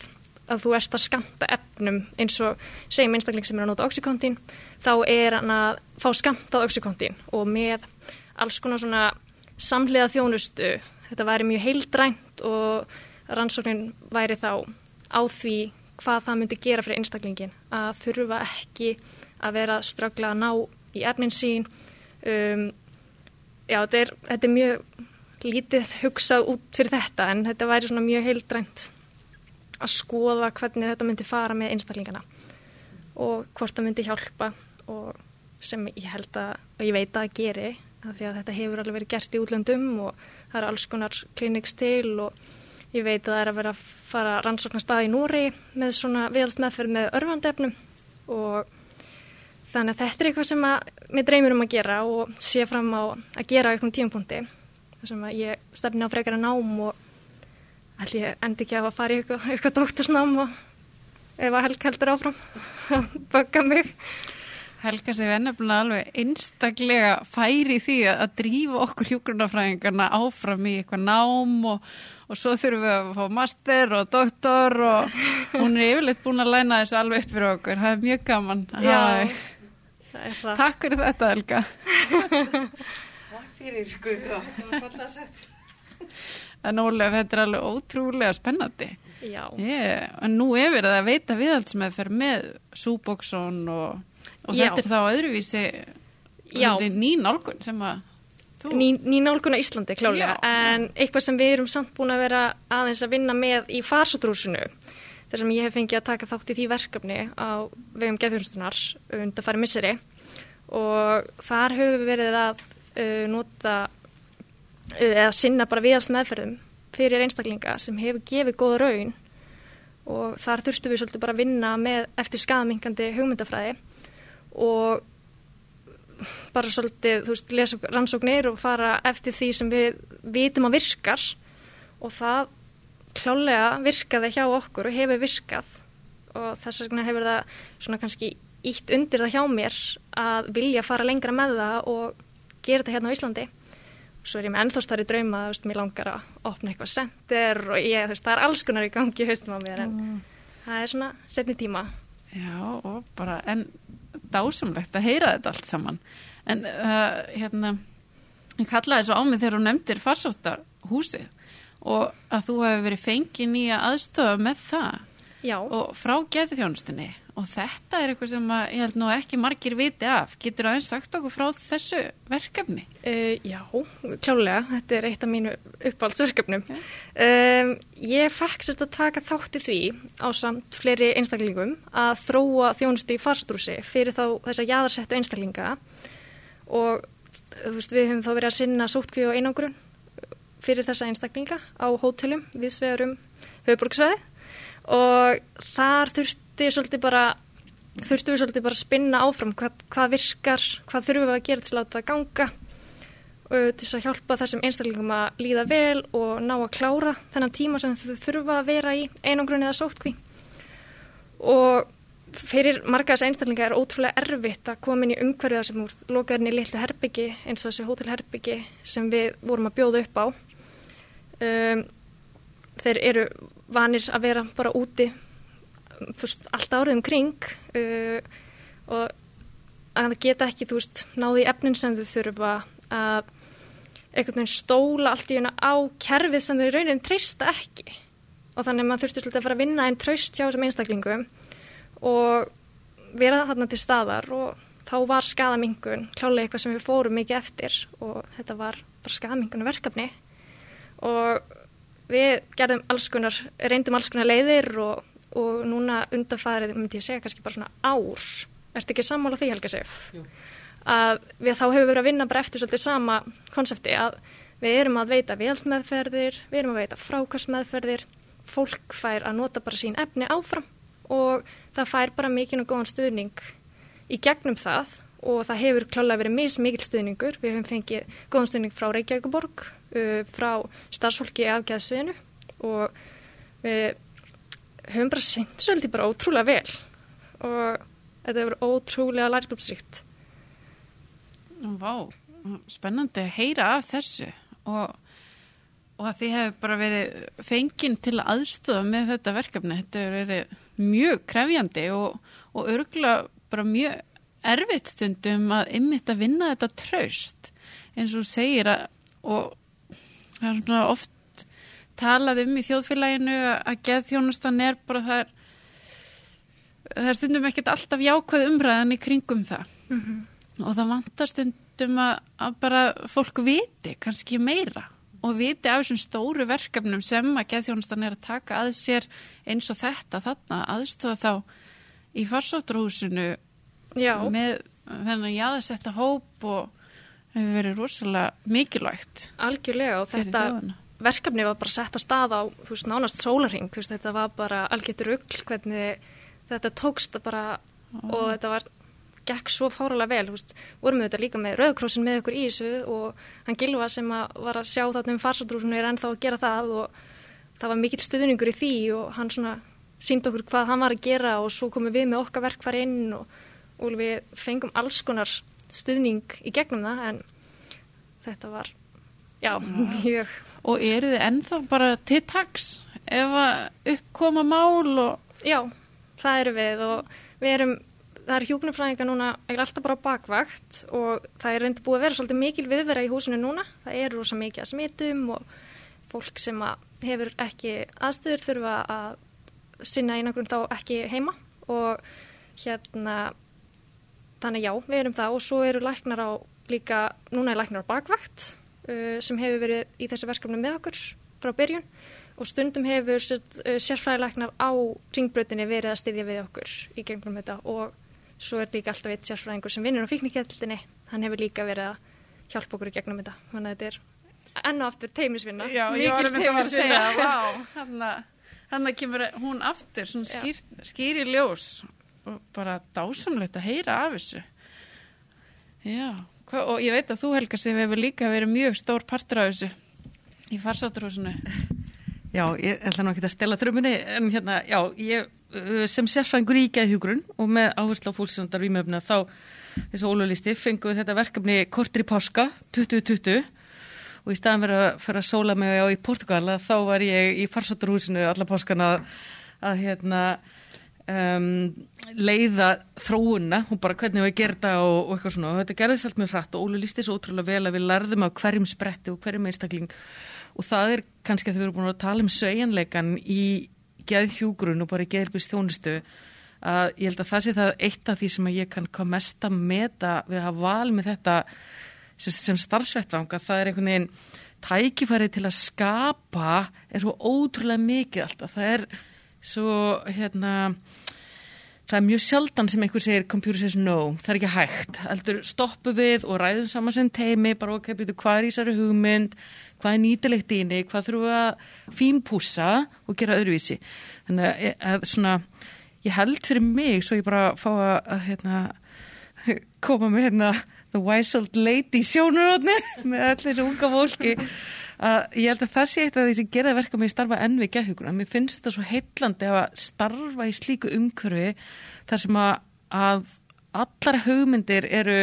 að þú ert að skamta efnum. Eins og segjum einstakling sem er að nota oxykontin þá er hann að fá skamtað oxykontin og með alls konar svona samhliða þjónustu. Þetta væri mjög heildrænt og rannsóknin væri þá á því hvað það myndi gera fyrir einstaklingin að þurfa ekki að vera að ströggla að ná í efnin sín. Um, já, þetta er, þetta er mjög lítið hugsað út fyrir þetta en þetta væri svona mjög heildrænt að skoða hvernig þetta myndi fara með einstaklingana og hvort það myndi hjálpa og sem ég held að, og ég veit að geri af því að þetta hefur alveg verið gert í útlöndum og það eru alls konar kliniks til og ég veit að það er að vera að fara rannsóknar stað í Núri með svona viðalst meðferð með örfandefnum og þannig að þetta er eitthvað sem að mér dreymir um að gera og sé fram á að gera á einhvern tímapunkti þar sem að ég stefni á frekara nám og ætli ég endi ekki að fara í eitthvað, eitthvað doktorsnám og ef að helg heldur áfram að baka mig. Helga sig ennefnilega alveg einstaklega færi því að, að drífa okkur hjúgrunafræðingarna áfram í eitthvað nám og, og svo þurfum við að fá master og doktor og hún er yfirleitt búin að læna þessu alveg upp fyrir okkur. Það er mjög gaman. Já. Það er það Takk fyrir þetta, Helga. fyrir sko En Ólef, þetta er alveg ótrúlega spennandi. Já, Yeah. En nú er verið að veita viðhaldsmeðferð með Suboxone og, og þetta er þá öðruvísi Já. þetta er ný nálgun sem að. Ný, ný nálgun á Íslandi klálega Já. en eitthvað sem við erum samt búin að vera aðeins að vinna með í farsótrúsinu þar sem ég hef fengið að taka þátt í því verkefni á vegum geðhjónustunar undan farið misseri. Og þar höfum við verið að uh, nota uh, eða sinna bara viðals meðferðum fyrir einstaklinga sem hefur gefið góða raun. Og þar þurftum við svolítið bara að vinna með eftir skadamingandi hugmyndafræði. Og bara svolítið, þú veist, lesa rannsóknir og fara eftir því sem við vitum að virkar. Og það klálega virkaði hjá okkur og hefur virkað. Og þess vegna hefur það svona kannski ítt undir það hjá mér að vilja fara lengra með það og gera þetta hérna á Íslandi. Svo er ég með ennþá starri drauma þú veist, mér langar að opna eitthvað center og ég, þú veist, það er alls konar í gangi haustum á mér en það er svona setni tíma. Já, og bara, en dásamlegt að heyra þetta allt saman. En uh, hérna, ég kallaði þessu á mig þegar hún nefndir farsóttar húsið og að þú hefur verið fengið nýja aðstöða með það Já, og frá geði þjónustinni og þetta er eitthvað sem að, ég held nú ekki margir viti af. Getur aðeins sagt okkur frá þessu verkefni? uh, já, klálega, þetta er eitt af mínu uppáhaldsverkefnum. Um, ég fekk sérst að taka þátti því á samt fleiri einstaklingum að þróa þjónustu í farstrúsi fyrir þá þessa jaðarsettu einstaklinga og þú veist, við höfum þá verið að sinna sótkvíu og einangrun fyrir þessa einstaklinga á hótelum við svegarum höfuborgsveði og þar þurfti svolítið bara þurftum við svolítið bara að spinna áfram hvað, hvað virkar, hvað þurfum við að gera til að láta það ganga og til að hjálpa þessum einstaklingum að líða vel og ná að klára þennan tíma sem þau þurfa að vera í einangrun eða sótkví og fyrir marga þess einstaklinga er ótrúlega erfitt að koma inn í umhverfiða sem úr lokaðurinn í litlu herbyggi eins og þessi hótelherbyggi sem við vorum að bjóða upp á. Um, þeir eru vanir að vera bara úti fyrst, allt árið um kring uh, og að það geta ekki, veist, náði efnin sem þau þurfa að einhvern veginn stóla allt í hérna á kerfið sem þau raunin treysta ekki. Og þannig að maður þurfti svolítið að fara að vinna einn tröst hjá þessum einstaklingum og vera þarna til staðar og þá var skadamingun klálega eitthvað sem við fórum mikið eftir og þetta var bara skadamingun verkefni. Og við gerðum alls konar, reyndum alls konar leiðir og, og núna undanfærið myndi ég segja kannski bara svona ár ertu ekki sammála því Helga Sif? Jú. að við þá hefur verið að vinna bara eftir svolítið sama konsepti að við erum að veita vélsmeðferðir, við erum að veita frákastmeðferðir fólk fær að nota bara sín efni áfram og það fær bara mikinn og góðan stuðning í gegnum það og það hefur klálega verið mis mikil stuðningur. Við höfum fengið góðan stuðning frá Reykjavíkuborg, uh, frá starfsfólki af geðsviðinu og við höfum bara sendt svolítið bara ótrúlega vel og þetta hefur ótrúlega lært uppsrikt. Vá, spennandi að heyra af þessu og, og að þið hefur bara verið fenginn til að aðstofa með þetta verkefni. Þetta hefur verið mjög krefjandi og, og örgulega bara mjög erfitt stundum að ymmit að vinna þetta traust eins og segir að og það er svona oft talað um í þjóðfélaginu að geðþjónustan er bara það er það er stundum ekkert alltaf jákvæð umræðan í kringum það mm -hmm. og það vantar stundum að, að bara fólk viti kannski meira og viti af þessum stóru verkefnum sem að geðþjónustan er að taka að sér eins og þetta þarna aðstofa þá í farsótturhúsinu með þennan jáðarsetta hóp og hefur verið rosalega mikilvægt algjörlega og þetta. Verkefni var bara sett á stað á þú veist nánast sólaring veist, þetta var bara algjörður ugl hvernig þetta tókst bara oh. og þetta var gekk svo fáralega vel, veist, vorum við þetta líka með Rauðkrossin með okkur í þessu og hann Gilva sem að var að sjá þarna um farsótturhúsinu er ennþá að gera það og það var mikill stuðningur í því og hann svona sínd okkur hvað hann var að gera og svo komum við með okkar verkfari inn og og við fengum alls konar stuðning í gegnum það en þetta var, já, mjög Og eru þið ennþá bara til taks ef að uppkoma mál og... Já, það eru við og við erum, það er hjúknumfræðinga núna alltaf bara bakvakt og það er reyndi búið að vera svolítið mikil viðvera í húsinu núna, það eru rosa mikið að smitum og fólk sem hefur ekki aðstöður þurfa að sinna einangrun þá ekki heima og hérna Þannig já, við erum það og svo eru læknar á líka, núna er læknar bakvægt uh, sem hefur verið í þessu verkefni með okkur frá byrjun og stundum hefur uh, sérfræðilæknar á ringbröðinni verið að styðja við okkur í gegnum þetta og svo er líka alltaf eitt sérfræðingur sem vinnur á fíknikjaldinni, hann hefur líka verið að hjálpa okkur í gegnum þetta, þannig að þetta er enn og aftur teimisvinna. Já, ég var að mynda að segja, vá, hann að kemur hún aftur, svona skýr, skýri ljós bara dásamlegt að heyra af þessu. Já, hva, og ég veit að þú Helga sem hefur líka verið mjög stór partur af þessu í farsátturhúsinu Já, ég ætla nú ekki að stela trömmunni en hérna, já, ég uh, sem sérfrængur í geðhjúgrun og með áherslu á fólksöndar výmöfna þá eins og ólulísti fengum við þetta verkefni kortir í páska 2020 og í staðan verið að fyrir að sóla mig á í Portugal þá var ég í farsátturhúsinu alla páskana að hérna um, leiða þróuna og bara hvernig við þetta og, og eitthvað svona. Og þetta gerðist allt mjög hratt og Óli lísti svo ótrúlega vel að við lærðum á hverjum spretti og hverjum einstakling. Og það er kannski að þau eru búin að tala um sveigjanleikan í geðhjúgrun og bara í geðhelbist þjónustu að ég held að það sé það eitt af því sem ég kann hvað mest að meta við að hafa val með þetta sem, sem starfsvettvang að það er einhvern veginn tækifæri til að skapa er svo ótrúlega mikið alltaf. Það er svo hérna það er mjög sjaldan sem einhver segir computer says no, það er ekki hægt. Heldur stoppu við og ræðum saman sem teimi bara ok, byrju, hvað er í særi hugmynd? Hvað er nýtilegt í henni, hvað þurfum við að fínpúsa og gera öðruvísi? Þannig að, svona ég held fyrir mig, svo ég bara fá að, hérna, koma með hérna the wise old lady sjónurotni með allir þessu unga fólki að ég held að það sé eitt af því sem gera verka með starfa enn við gæðhuguna. Mér finnst þetta svo heitlandi að starfa í slíku umhverfi þar sem að, að allar hugmyndir eru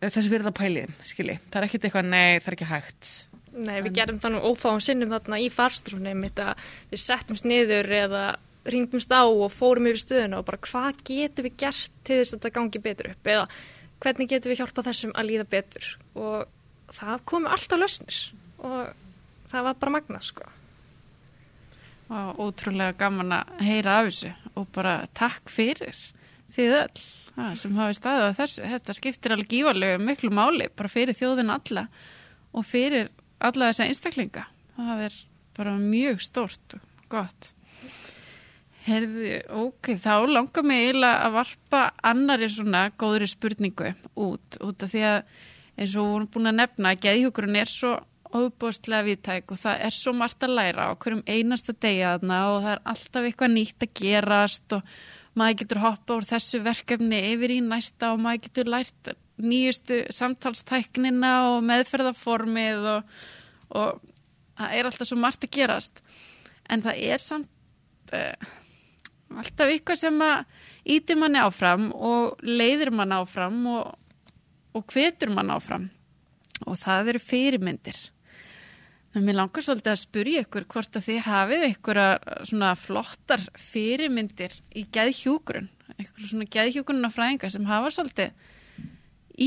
þessi verða pælið, skilji. Það er ekkert eitthvað, nei, það er ekki hægt. Nei, við en... gerum þannig ófáum sinnum þarna í farstrúnum við settumst niður eða ringumst á og fórum yfir stöðuna og bara hvað getum við gert til þess að þetta gangi betur upp eða hvernig getum við hjálpað þessum að líða betur og það komi alltaf lausnir og það var bara magna sko. Og ótrúlega gaman að heyra af þessu og bara takk fyrir því öll það, sem hafi staðið á þessu. Þetta skiptir alveg gívarlega miklu máli bara fyrir þjóðin alla og fyrir alla þessa einstaklinga. Það er bara mjög stort og gott. Herði, ok, þá langar mig eiginlega að varpa annari svona góðri spurningu út, út af því að eins og hún er búin að nefna að geðhjókurinn er svo óbústlega viðtæk og það er svo margt að læra á hverjum einasta degja þarna og það er alltaf eitthvað nýtt að gerast og maður getur hoppa úr þessu verkefni yfir í næsta og maður getur lært nýjustu samtalstæknina og meðferðaformið og, og það er alltaf svo margt að gerast. En það er samt uh, alltaf eitthvað sem að íti manni áfram og leiðir manni áfram og, og hvetur manni áfram. Og það eru fyrirmyndir mér langar svolítið að spurja ykkur hvort að þið hafið ykkur svona flottar fyrirmyndir í gæðhjúgrun ykkur svona gæðhjúgrunna fræðinga sem hafa svolítið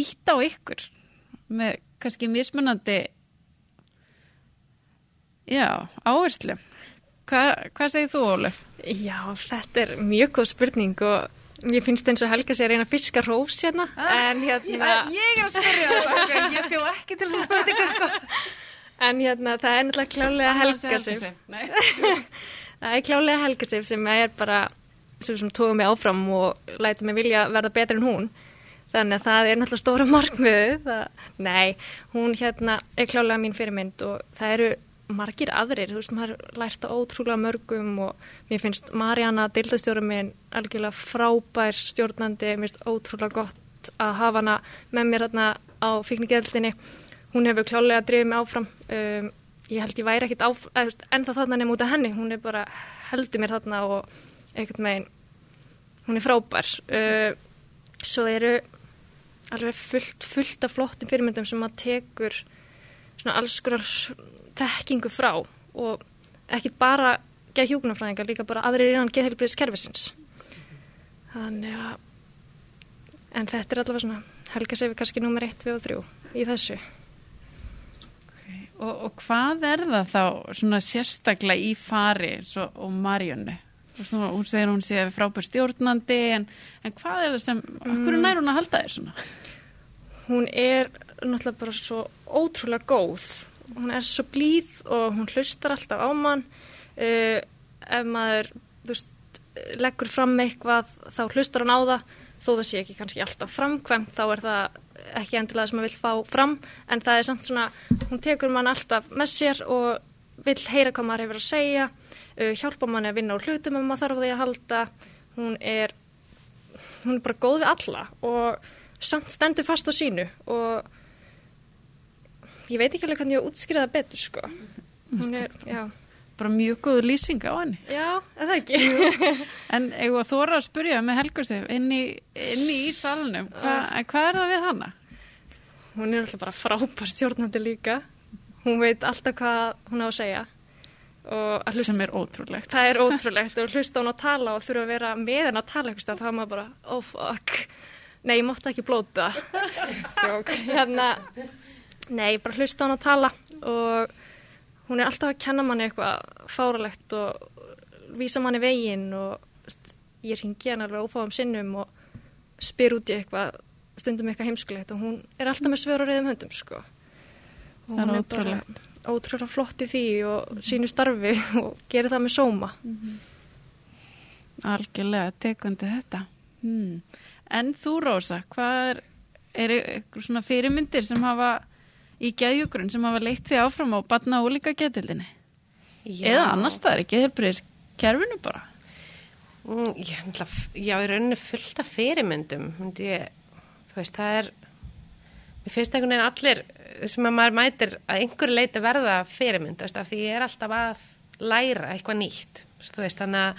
ítt á ykkur með kannski mismunandi já, áherslu. Hva, hvað segir þú Ólef? Já, þetta er mjög góð spurning og ég finnst eins og Helga sé að reyna að fiska rós hérna ah, en hérna ég, er að spyrja það, okay, ég bjó ekki til þessu spurninga sko En hérna, það er náttúrulega klálega helgarsif. það er klálega helgarsif sem er bara, sem, sem tóða mig áfram og læti mig vilja verða betur en hún. Þannig að það er náttúrulega stóra markmiðu. Nei, hún hérna er klálega mín fyrirmynd og það eru margir aðrir. Þú veist, maður lært á ótrúlega mörgum og mér finnst Marjana, dildastjóra minn, algjörlega frábær stjórnandi. Mér finnst ótrúlega gott að hafa hana með mér hérna á fíkningeðildinni hún hefur klálega drifið mig áfram. Um, ég held ég væri ekkit áf ennþá þarna nefn út af henni, hún er bara heldur mér þarna og ekkert megin hún er frábær. Uh, svo eru alveg fullt, fullt af flottum fyrirmyndum sem maður tekur svona alls konar þekkingu frá og ekkit bara geð hjókunarfræðingar, líka bara aðrir innan geðheilbriðskerfisins þannig að en þetta er allavega svona helga sér við kannski nummer 1, 2 og 3 í þessu Og, og hvað er það þá svona sérstaklega í fari svo, og Marjónu? Hún segir hún sé frábær stjórnandi en, en hvað er það sem, okkur mm. nær hún að halda þér svona? Hún er náttúrulega bara svo ótrúlega góð. Hún er svo blíð og hún hlustar alltaf á mann. Uh, ef maður veist, leggur fram eitthvað þá hlustar hann á það þó það sé ekki kannski alltaf framkvæmt þá er það ekki endilega sem maður vil fá fram en það er samt svona, hún tekur mann alltaf með sér og vil heyra hvað maður hefur að segja uh, hjálpa manni að vinna úr hlutum ef maður þarf því að halda. Hún er hún er bara góð við alla og samt stendur fast á sínu og ég veit ekki alveg hvernig ég á útskriða betur sko. Hún er, já bara mjög góð lýsing á henni. Já, það ekki? En þú þóra að spurja með Helgursif inn í, inn í salunum Hva, hvað er það við hanna? Hún er alltaf bara frábær stjórnandi líka. Hún veit alltaf hvað hún á að segja. Að hlusta sem er ótrúlegt. það er ótrúlegt. Og hlusta hún að tala og þurfa að vera með henn að tala þá er maður bara, oh fuck. Nei, ég mátti ekki blóta. Jók, hérna nei, bara hlusta hún að tala og hún er alltaf að kenna manni eitthvað fáralegt og vísa manni veginn og veist, ég ringi hann alveg ófáum sinnum og spyr út í eitthvað stundum eitthvað heimskulegt og hún er alltaf með svör og reyðum höndum sko og Það er hún bara ótrúlega flott í því og sínu starfi og gerir það með sóma Algjörlega, tekundi þetta. Hmm. En þú, Rósa, hvað er, er eitthvað svona fyrirmyndir sem hafa í geðjúgrun sem hafa leitt þig áfram á batna og líka geðildinni? Eða annars það er ekki þeirbreyðis kerfinu bara? Mm, Já, náttúrulega- já, í rauninni fullt af fyrirmyndum ég, þú veist, það er mér finnst einhvern veginn allir sem að maður mætir að einhver leiti verða fyrirmynd, veist, af því ég er alltaf að læra eitthvað nýtt þú veist, þannig að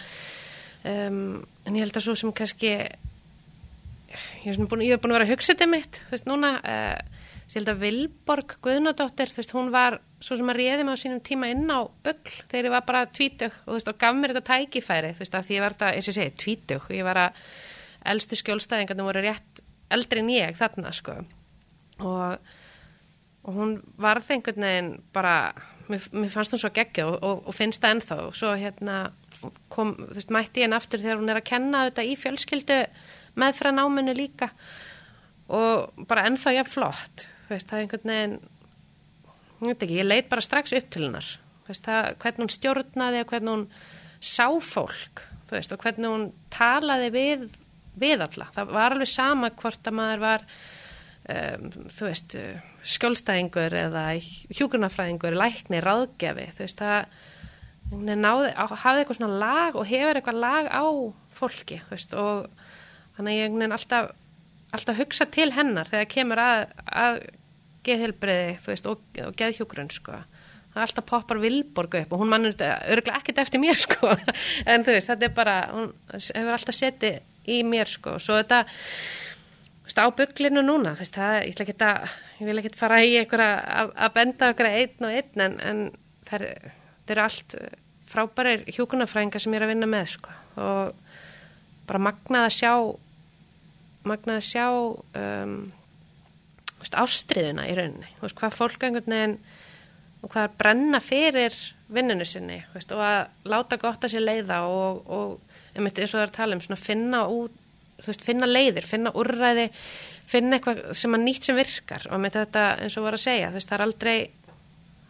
um, en ég held að svo sem kannski ég er, búin, ég er búin að vera að hugsa þetta mitt, þú veist, núna uh, ég held að Vilborg Guðnadóttir, þú veist, hún var svo sem að réði mig á sínum tíma inn á bugl þegar ég var bara tvítug og þú veist, og gaf mér þetta tækifæri, þú veist, af því ég var þetta, eins og ég segi, tvítug, ég var að elstu skjólstæðingarnir voru rétt eldri en ég þarna, sko. Og, og hún varð einhvern veginn bara, mér, mér fannst hún svo geggja og, og, og finnst það ennþá. Og svo hérna kom, þú veist, mætti ég henn aftur þegar hún er að kenna þetta í fjölskyldu meðfra náminu líka. Og bara ennþá ég flott. þú veist, það er einhvern veginn ég veit ekki, ég leit bara strax upp til hennar. Veist, það, hvernig hún stjórnaði og hvernig hún sá fólk veist, og hvernig hún talaði við, við alla, það var alveg sama hvort að maður var um, þú veist, skjólstæðingur eða hjúkurnafræðingur lækni, ráðgefi, þú veist, það náði, hafði eitthvað svona lag og hefur eitthvað lag á fólki, veist, og þannig að ég alltaf, alltaf hugsa til hennar þegar kemur að, að geðhelbriði, þú veist, og, og geðhjúgrun, sko. Það er alltaf poppar Vilborg upp og hún mannur þetta örgulega ekkert eftir mér, sko. En þú veist, þetta er bara, hún hefur alltaf setið í mér, sko. Svo þetta, þú veist, á buglinu núna, þú veist, það, ég ætla ekki að, ég vil ekki fara í einhverja að, að benda okkur einn og einn, en, en það er, eru allt frábærir hjúkunarfræðingar sem ég er að vinna með, sko. Og bara magnað að sjá, magnað að sjá, um, veist, ástriðuna í rauninni, þú veist, hvað fólk einhvern veginn og hvað brenna fyrir vinninu sinni, þú veist, og að láta gott að sér leiða og, og einmitt eins og það er að tala um, svona finna út, þú veist, finna leiðir, finna úrræði, finna eitthvað sem að nýtt sem virkar. Og með þetta eins og var að segja, þú veist, það er aldrei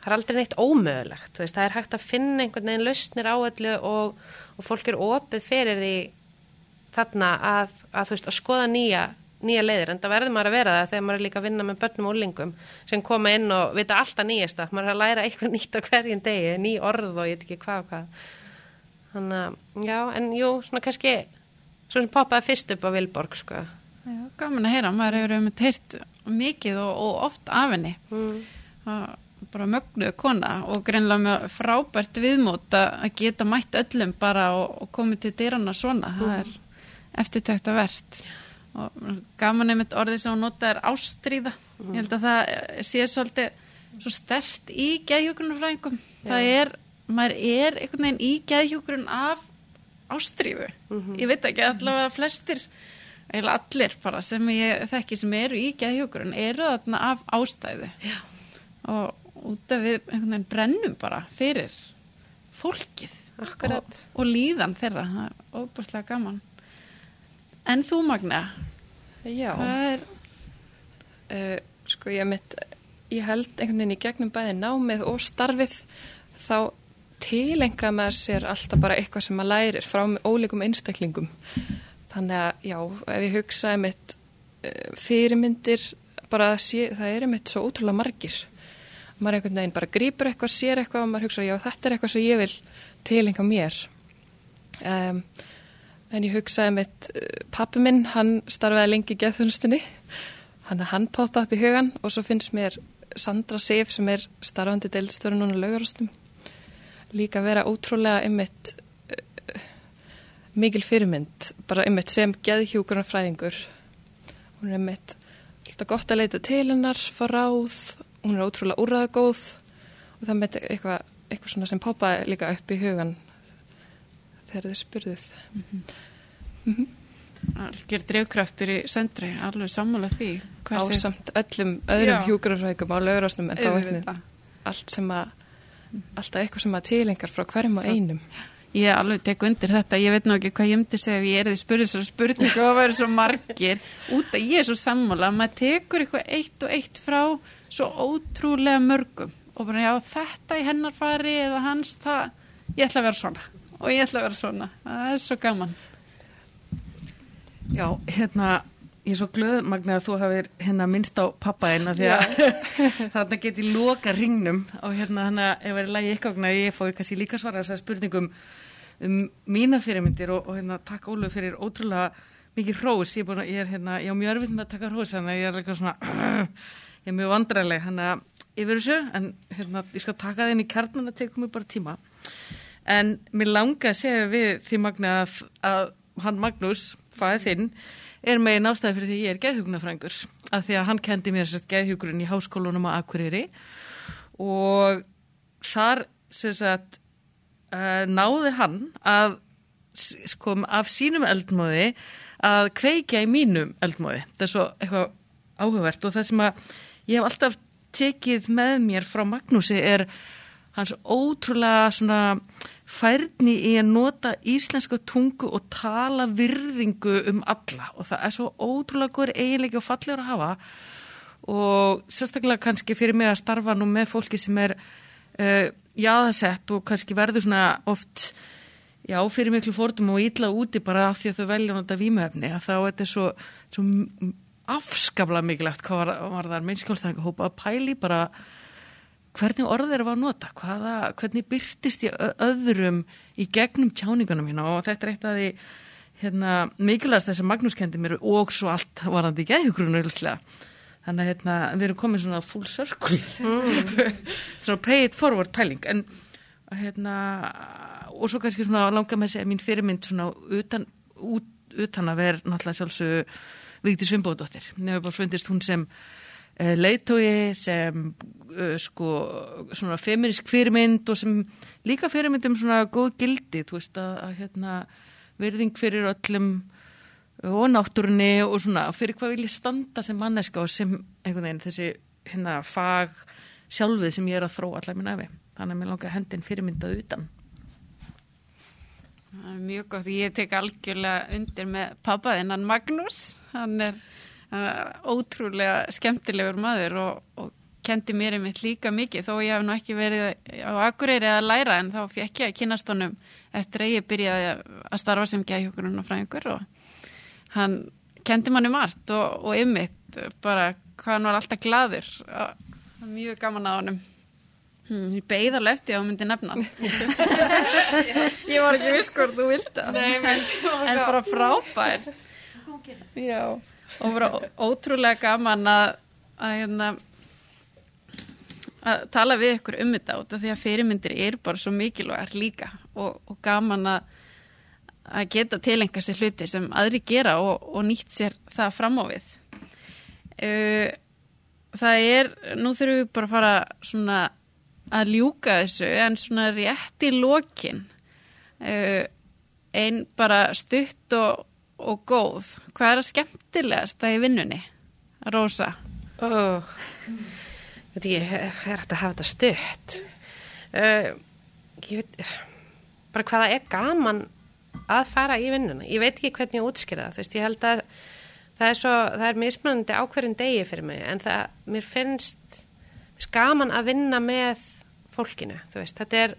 það er aldrei neitt ómögulegt, þú veist, það er hægt að finna einhvern veginn lausnir á öllu og, og fólk er opið fyrir því þarna að, að þú veist, að skoða nýja nýja leiðir, en það verður maður að vera það þegar maður er líka að vinna með börnum og úlingum sem koma inn og vita alltaf nýjasta maður er að læra eitthvað nýtt á hverjum degi ný orð og ég veit ekki hvað og hvað þannig að, já, en jú svona kannski, svo sem poppaði fyrst upp á Vilborg, sko Já, gaman að heyra, maður hefur um þetta heyrt mikið og, og oft af henni. mm. Það bara mögnuð kona og greinlega með frábært viðmót að geta mætt öllum bara og, og komið til dyrana svona. Það er eftirtækt að verðt. Og gaman einmitt orðið sem hún nota er ástríða. Ég held að það sé svolítið svo stert í geðhjókunarfræðingum. Það er, maður er einhvern veginn í geðhjókurun af ástrífu. Ég veit ekki, allavega flestir eða allir bara sem ég þekki sem eru í geðhjókurun eru þarna af ástæðu Já. og út af við einhvern veginn brennum bara fyrir fólkið og, og líðan þeirra það er óbúrslega gaman en þú Magna Já, er uh, sko ég mitt, ég held einhvern veginn í gegnum bæði námið og starfið þá tilenga maður sér alltaf bara eitthvað sem maður lærir frá ólíkum einstaklingum. Þannig að já, ef ég hugsa mitt uh, fyrirmyndir, bara sé, það er mitt svo ótrúlega margir. Maður einhvern veginn bara grýpur eitthvað, sér eitthvað og maður hugsa, já þetta er eitthvað sem ég vil tilenga mér. Um, en ég hugsaði mitt uh, pappi minn, hann starfaði lengi í geðþjónustinni, hann, hann poppa upp í hugan og svo finnst mér Sandra Sif sem er starfandi deildstöru núna laugarástum líka vera ótrúlega ymmit uh, mikil fyrirmynd bara ymmit sem geðhjúkurnar fræðingur hún er ymmit alltaf gott að leita til hennar fá ráð, hún er ótrúlega úrraðagóð og það með eitthvað eitthvað svona sem poppaði líka upp í hugan þegar þið spurðuð. Algjör drivkraftur í söndri, alveg sammála því. Hvað sé- Ásamt öllum öðrum Já. hjúgrafræðingum á laurásnum en þá einnig allt sem að, alltaf eitthvað sem að tilengar frá hverjum og einum. Ég alveg tek undir þetta, ég veit nú ekki hvað ég myndi segja ef ég er því spurðið svo spurningu og það væri svo margir. Út að ég er svo sammála. Að maður tekur eitthvað eitt og eitt frá svo ótrúlega mörgum og bara já þetta í hennar fari eða hans það, ég ætla að vera svona og ég ætla að vera svona, það er svo gaman. Já, hérna, ég er svo glöð, Magna, að þú hafið hérna minnst á pappaðina því að þarna geti loka ringnum og hérna þannig að ef það er lægi að ég fói kannski líka svara þessar spurningum um mína fyrirmyndir og, og hérna takk Ólu fyrir ótrúlega mikið hrós, ég er, búin, ég er hérna, ég á mjög örfitt með að taka hrós, þannig að ég er eitthvað svona, ég er mjög vandræðileg, þannig að yfir þessu, en hérna, ég skal taka það inn í kjarnan að tekum mig bara tíma. En mér langa að segja við því Magna að, að hann Magnús, fæðið þinn, er megin ástæði fyrir því ég er geðhugnafrængur. Af því að hann kendi mér sérst geðhugurinn í háskólunum á Akureyri og þar sagt uh, náði hann að sko, af sínum eldmóði að kveikja í mínum eldmóði. Það er svo eitthvað áhugavert og það sem að ég hef alltaf tekið með mér frá Magnúsi er hans ótrúlega svona færni í að nota íslenska tungu og tala virðingu um alla. Og það er svo ótrúlega góður eiginleiki og fallegur að hafa. Og sérstaklega kannski fyrir mig að starfa nú með fólki sem er uh, jáðasett og kannski verður svona oft já, fyrir miklu fórtum og ítla úti bara af því að þau velja vímöfni að þá er þetta svo, svo afskaplega mikilvægt hvað var, var það minnskjálfstæðinga hópa að pæli bara hvernig orð eru að nota, hvaða, hvernig byrtist ég öðrum í gegnum tjáningunum mína og þetta er eitt af því hérna, mikilvægast þess að Magnús kendi mér og svo allt varandi í geðhugrunu. Þannig að hérna, við erum komin svona full circle, svona pay it forward pæling, en hérna, og svo kannski svona langar með að segja mín fyrirmynd svona utan, út, utan að vera náttúrulega sjálfsög Vigdís Vimbóðdóttir. Mér hefur bara fundist hún sem leitói, sem uh, sko, svona feminisk fyrirmynd og sem líka fyrirmynd um svona góð gildi, þú veist að, að hérna, verðing fyrir öllum og náttúrunni og svona fyrir hvað vil ég standa sem manneska og sem einhvern veginn þessi hérna fag sjálfið sem ég er að þróa allar minn efi. Þannig að mér langar hendin fyrirmyndað utan. Það er mjög gott, ég tek algjörlega undir með pappaðinn, hann Magnús, hann er ótrúlega skemmtilegur maður og, og kendi mér einmitt líka mikið, þó ég hef nú ekki verið á Akureyri að læra en þá fekk ég að kynast honum eftir að ég byrjaði að starfa sem geðhjókurinn og fræðingur og hann kendi manni margt og, og einmitt bara hvað hann var alltaf gladur, og mjög gaman að honum. Hmm, ég beigð alveg eftir að hún myndi nefna. Ég var ekki viss hvort þú vildi en bara frábær Já og ó- ótrúlega gaman að að, hérna, að tala við ykkur um þetta út af því að fyrirmyndir er bara svo mikilvægar líka. Og, og gaman að að geta tilenga sér hluti sem aðri gera og, og nýtt sér það fram á við. Uh, það er nú þurfum við bara að fara svona að ljúka þessu en svona rétt í lokin uh, ein bara stutt og, og góð. Hvað er að skemmtilegast það í vinnunni? Rósa. Oh, veit ekki, er þetta að hafa þetta stutt? Uh, ég veit, bara hvaða er gaman að fara í vinnuna. Ég veit ekki hvernig ég útskýra það, þú veist, ég held að það er svo, það er mismunandi á hverjum degi fyrir mig, en það, mér finnst, mér finnst gaman að vinna með fólkinu, þú veist, þetta er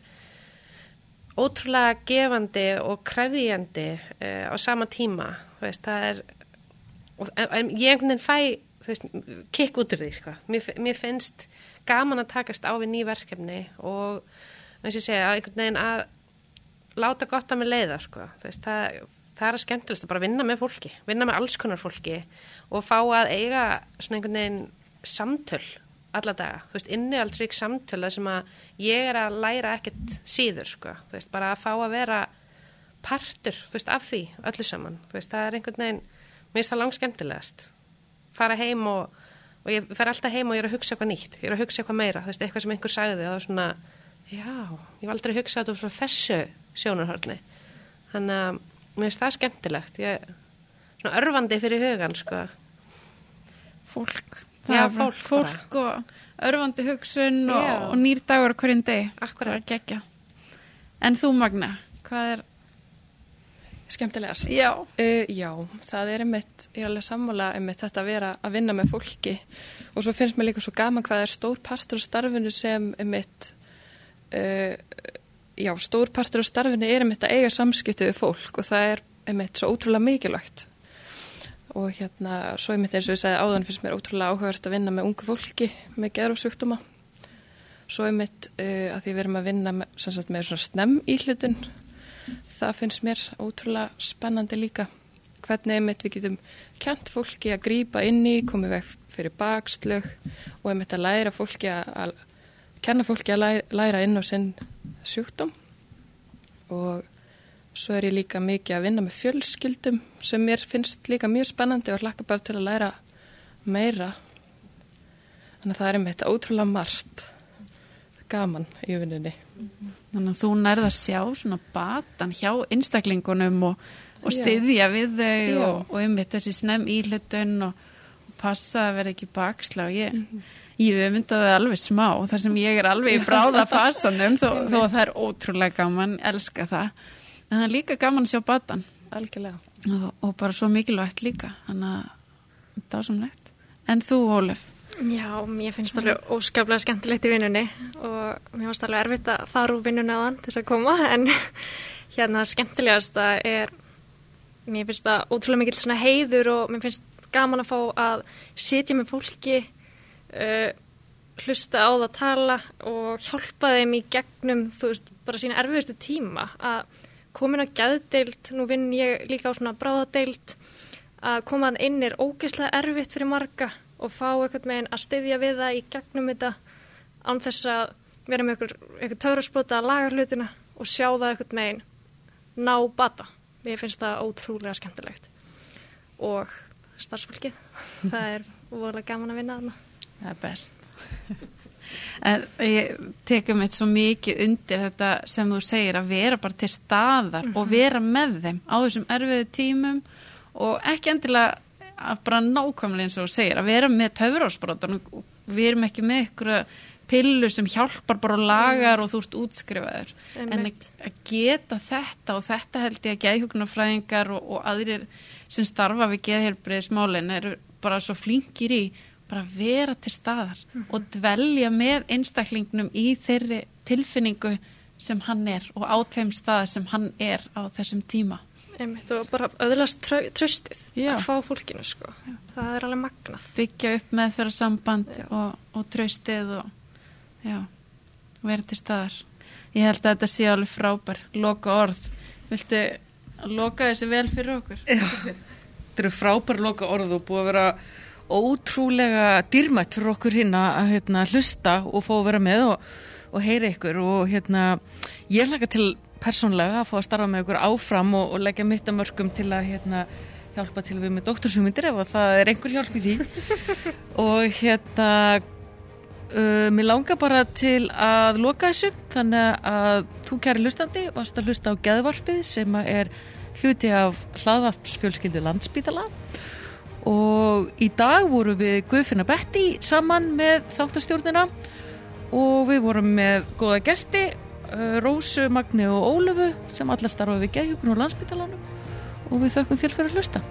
ótrúlega gefandi og krefjandi uh, á sama tíma, veist, það er og en, ég einhvern veginn fæ kikk út úr því sko. mér, mér finnst gaman að takast á við ný verkefni og eins og segja, einhvern veginn að láta gott að mig leiða sko. Veist, það, það er að skemmtilegst að bara vinna með fólki, vinna með alls konar fólki og fá að eiga svona einhvern veginn samtöl alla daga, þú veist, innihaldsrík samtöl það sem að ég er að læra ekkert síður, sko, þú veist, bara að fá að vera partur, þú veist, af því öllu saman, þú veist, það er einhvern veginn mér finnst það langt skemmtilegast fara heim og, og ég fer alltaf heim og ég er að hugsa eitthvað nýtt, ég er að hugsa eitthvað meira, þú veist, eitthvað sem einhver sagði og það er svona, Já, ég var aldrei hugsað þetta frá þessu sjónarhörni. Þannig að mér finnst það skemmtilegt. Ég, svona örfandi fyrir hugan, sko. Fólk. Já, Það er bara fólk Fólk og örfandi hugsun og, Já. og nýr dagur hverjum degi. Akkurat. Er geggja. En þú Magna, hvað er... Skemmtilegast. Já. Uh, já, það er einmitt, ég er alveg sammála einmitt þetta að vera að vinna með fólki og svo finnst mér líka svo gaman hvað er stór partur af starfinu sem einmitt, uh, já, stór partur af starfinu er einmitt að eiga samskipti við fólk og það er einmitt svo ótrúlega mikilvægt og hérna, svo einmitt eins og ég sagði áðan finnst mér ótrúlega áhugavert að vinna með ungu fólki með gerðsjúkdóma svo einmitt uh, að því við erum að vinna með, sagt, með svona snemm íhlutun það finnst mér ótrúlega spennandi líka. Hvernig einmitt við getum kent fólki að grípa inn í, komið veg fyrir bakslög og einmitt að læra fólki að, kenna fólki að læra inn á sinn sjúkdóm. Og svo er ég líka mikið að vinna með fjölskyldum sem mér finnst líka mjög spennandi og hlakka bara til að læra meira þannig að það er einmitt ótrúlega margt gaman í vinnunni Þannig að þú nærð að sjá svona batan hjá einstaklingunum og, og Já. styðja við þau Já. og, og einmitt þessi snem íhlutun og, og passa að vera ekki bakslá. Ég, ég öfundaði alveg smá þar sem ég er alveg í bráða fasanum þó, þó að það er ótrúlega gaman, elska það. En það er líka gaman að sjá batan algjörlega og, og bara svo mikilvægt líka. Þannig að það er samlegt. En þú, Ólef? Já, mér finnst alveg óskaplega skemmtilegt í vinnunni og mér finnst alveg erfitt að fara úr vinnunni aðan til þess að koma en hérna skemmtilegast að er mér finnst það ótrúlega mikill svona heiður og mér finnst gaman að fá að sitja með fólki uh, hlusta á það að tala og hjálpa þeim í gegnum þú veist, bara sína erfiðustu tíma að komin á gæðdeild nú vinn ég líka á svona bráðadeild að koma inn er ógeðslega erfitt fyrir marga og fá eitthvað meginn að styðja við það í gegnum þetta án þess að vera með eitthvað, töfraspota að laga hlutina og sjá það eitthvað meginn ná bata. Mér finnst það ótrúlega skemmtilegt og starfsfólkið. það er vorulega gaman að vinna þarna. Það er best. En ég tekum eitt svo mikið undir þetta sem þú segir að vera bara til staðar og vera með þeim á þessum erfiðu tímum og ekki endilega að bara nákvæmlega eins og þú segir að vera með töfrásbrotan og við erum ekki með ykkur pillu sem hjálpar bara og lagar og þú ert útskrifaður. En Einmitt. að, geta þetta og þetta held ég að geðhjókunarfræðingar og, og aðrir sem starfa við geðhelbriðismálin eru bara svo flinkir í bara vera til staðar og dvelja með einstaklingnum í þeirri tilfinningu sem hann er og á þeim stað sem hann er á þessum tíma. Einmitt, og bara öðlast traustið Já. að fá fólkinu sko. Það er alveg magnað. Byggja upp meðferða samband Já. og, og traustið og já, vera til staðar. Ég held að þetta sé alveg frábær, loka orð. Viltu loka þessi vel fyrir okkur? Þetta eru frábær loka orð og búið að vera ótrúlega dýrmætt fyrir okkur hérna að hérna, hlusta og fá að vera með og, og heyra ykkur. Og hérna ég hlaka til persónlega að fá að starfa með ykkur áfram og, og leggja mitt að mörgum til að hérna hjálpa til við með doktorshumindir ef að það er einhver hjálp í því. Og hérna uh, mér langar bara til að loka þessu þannig að þú kæri hlustandi varst að hlusta á geðvarpið sem er hluti af hlaðvarpsfjölskyldu landsbítala og í dag vorum við Guðfinna Betti saman með þáttastjórnina. Og við vorum með góða gesti uh, Rósu, Magni og Ólöfu sem alla starfa við geðhjúkun og landsbítalanum og við þökkum þér fyrir að hlusta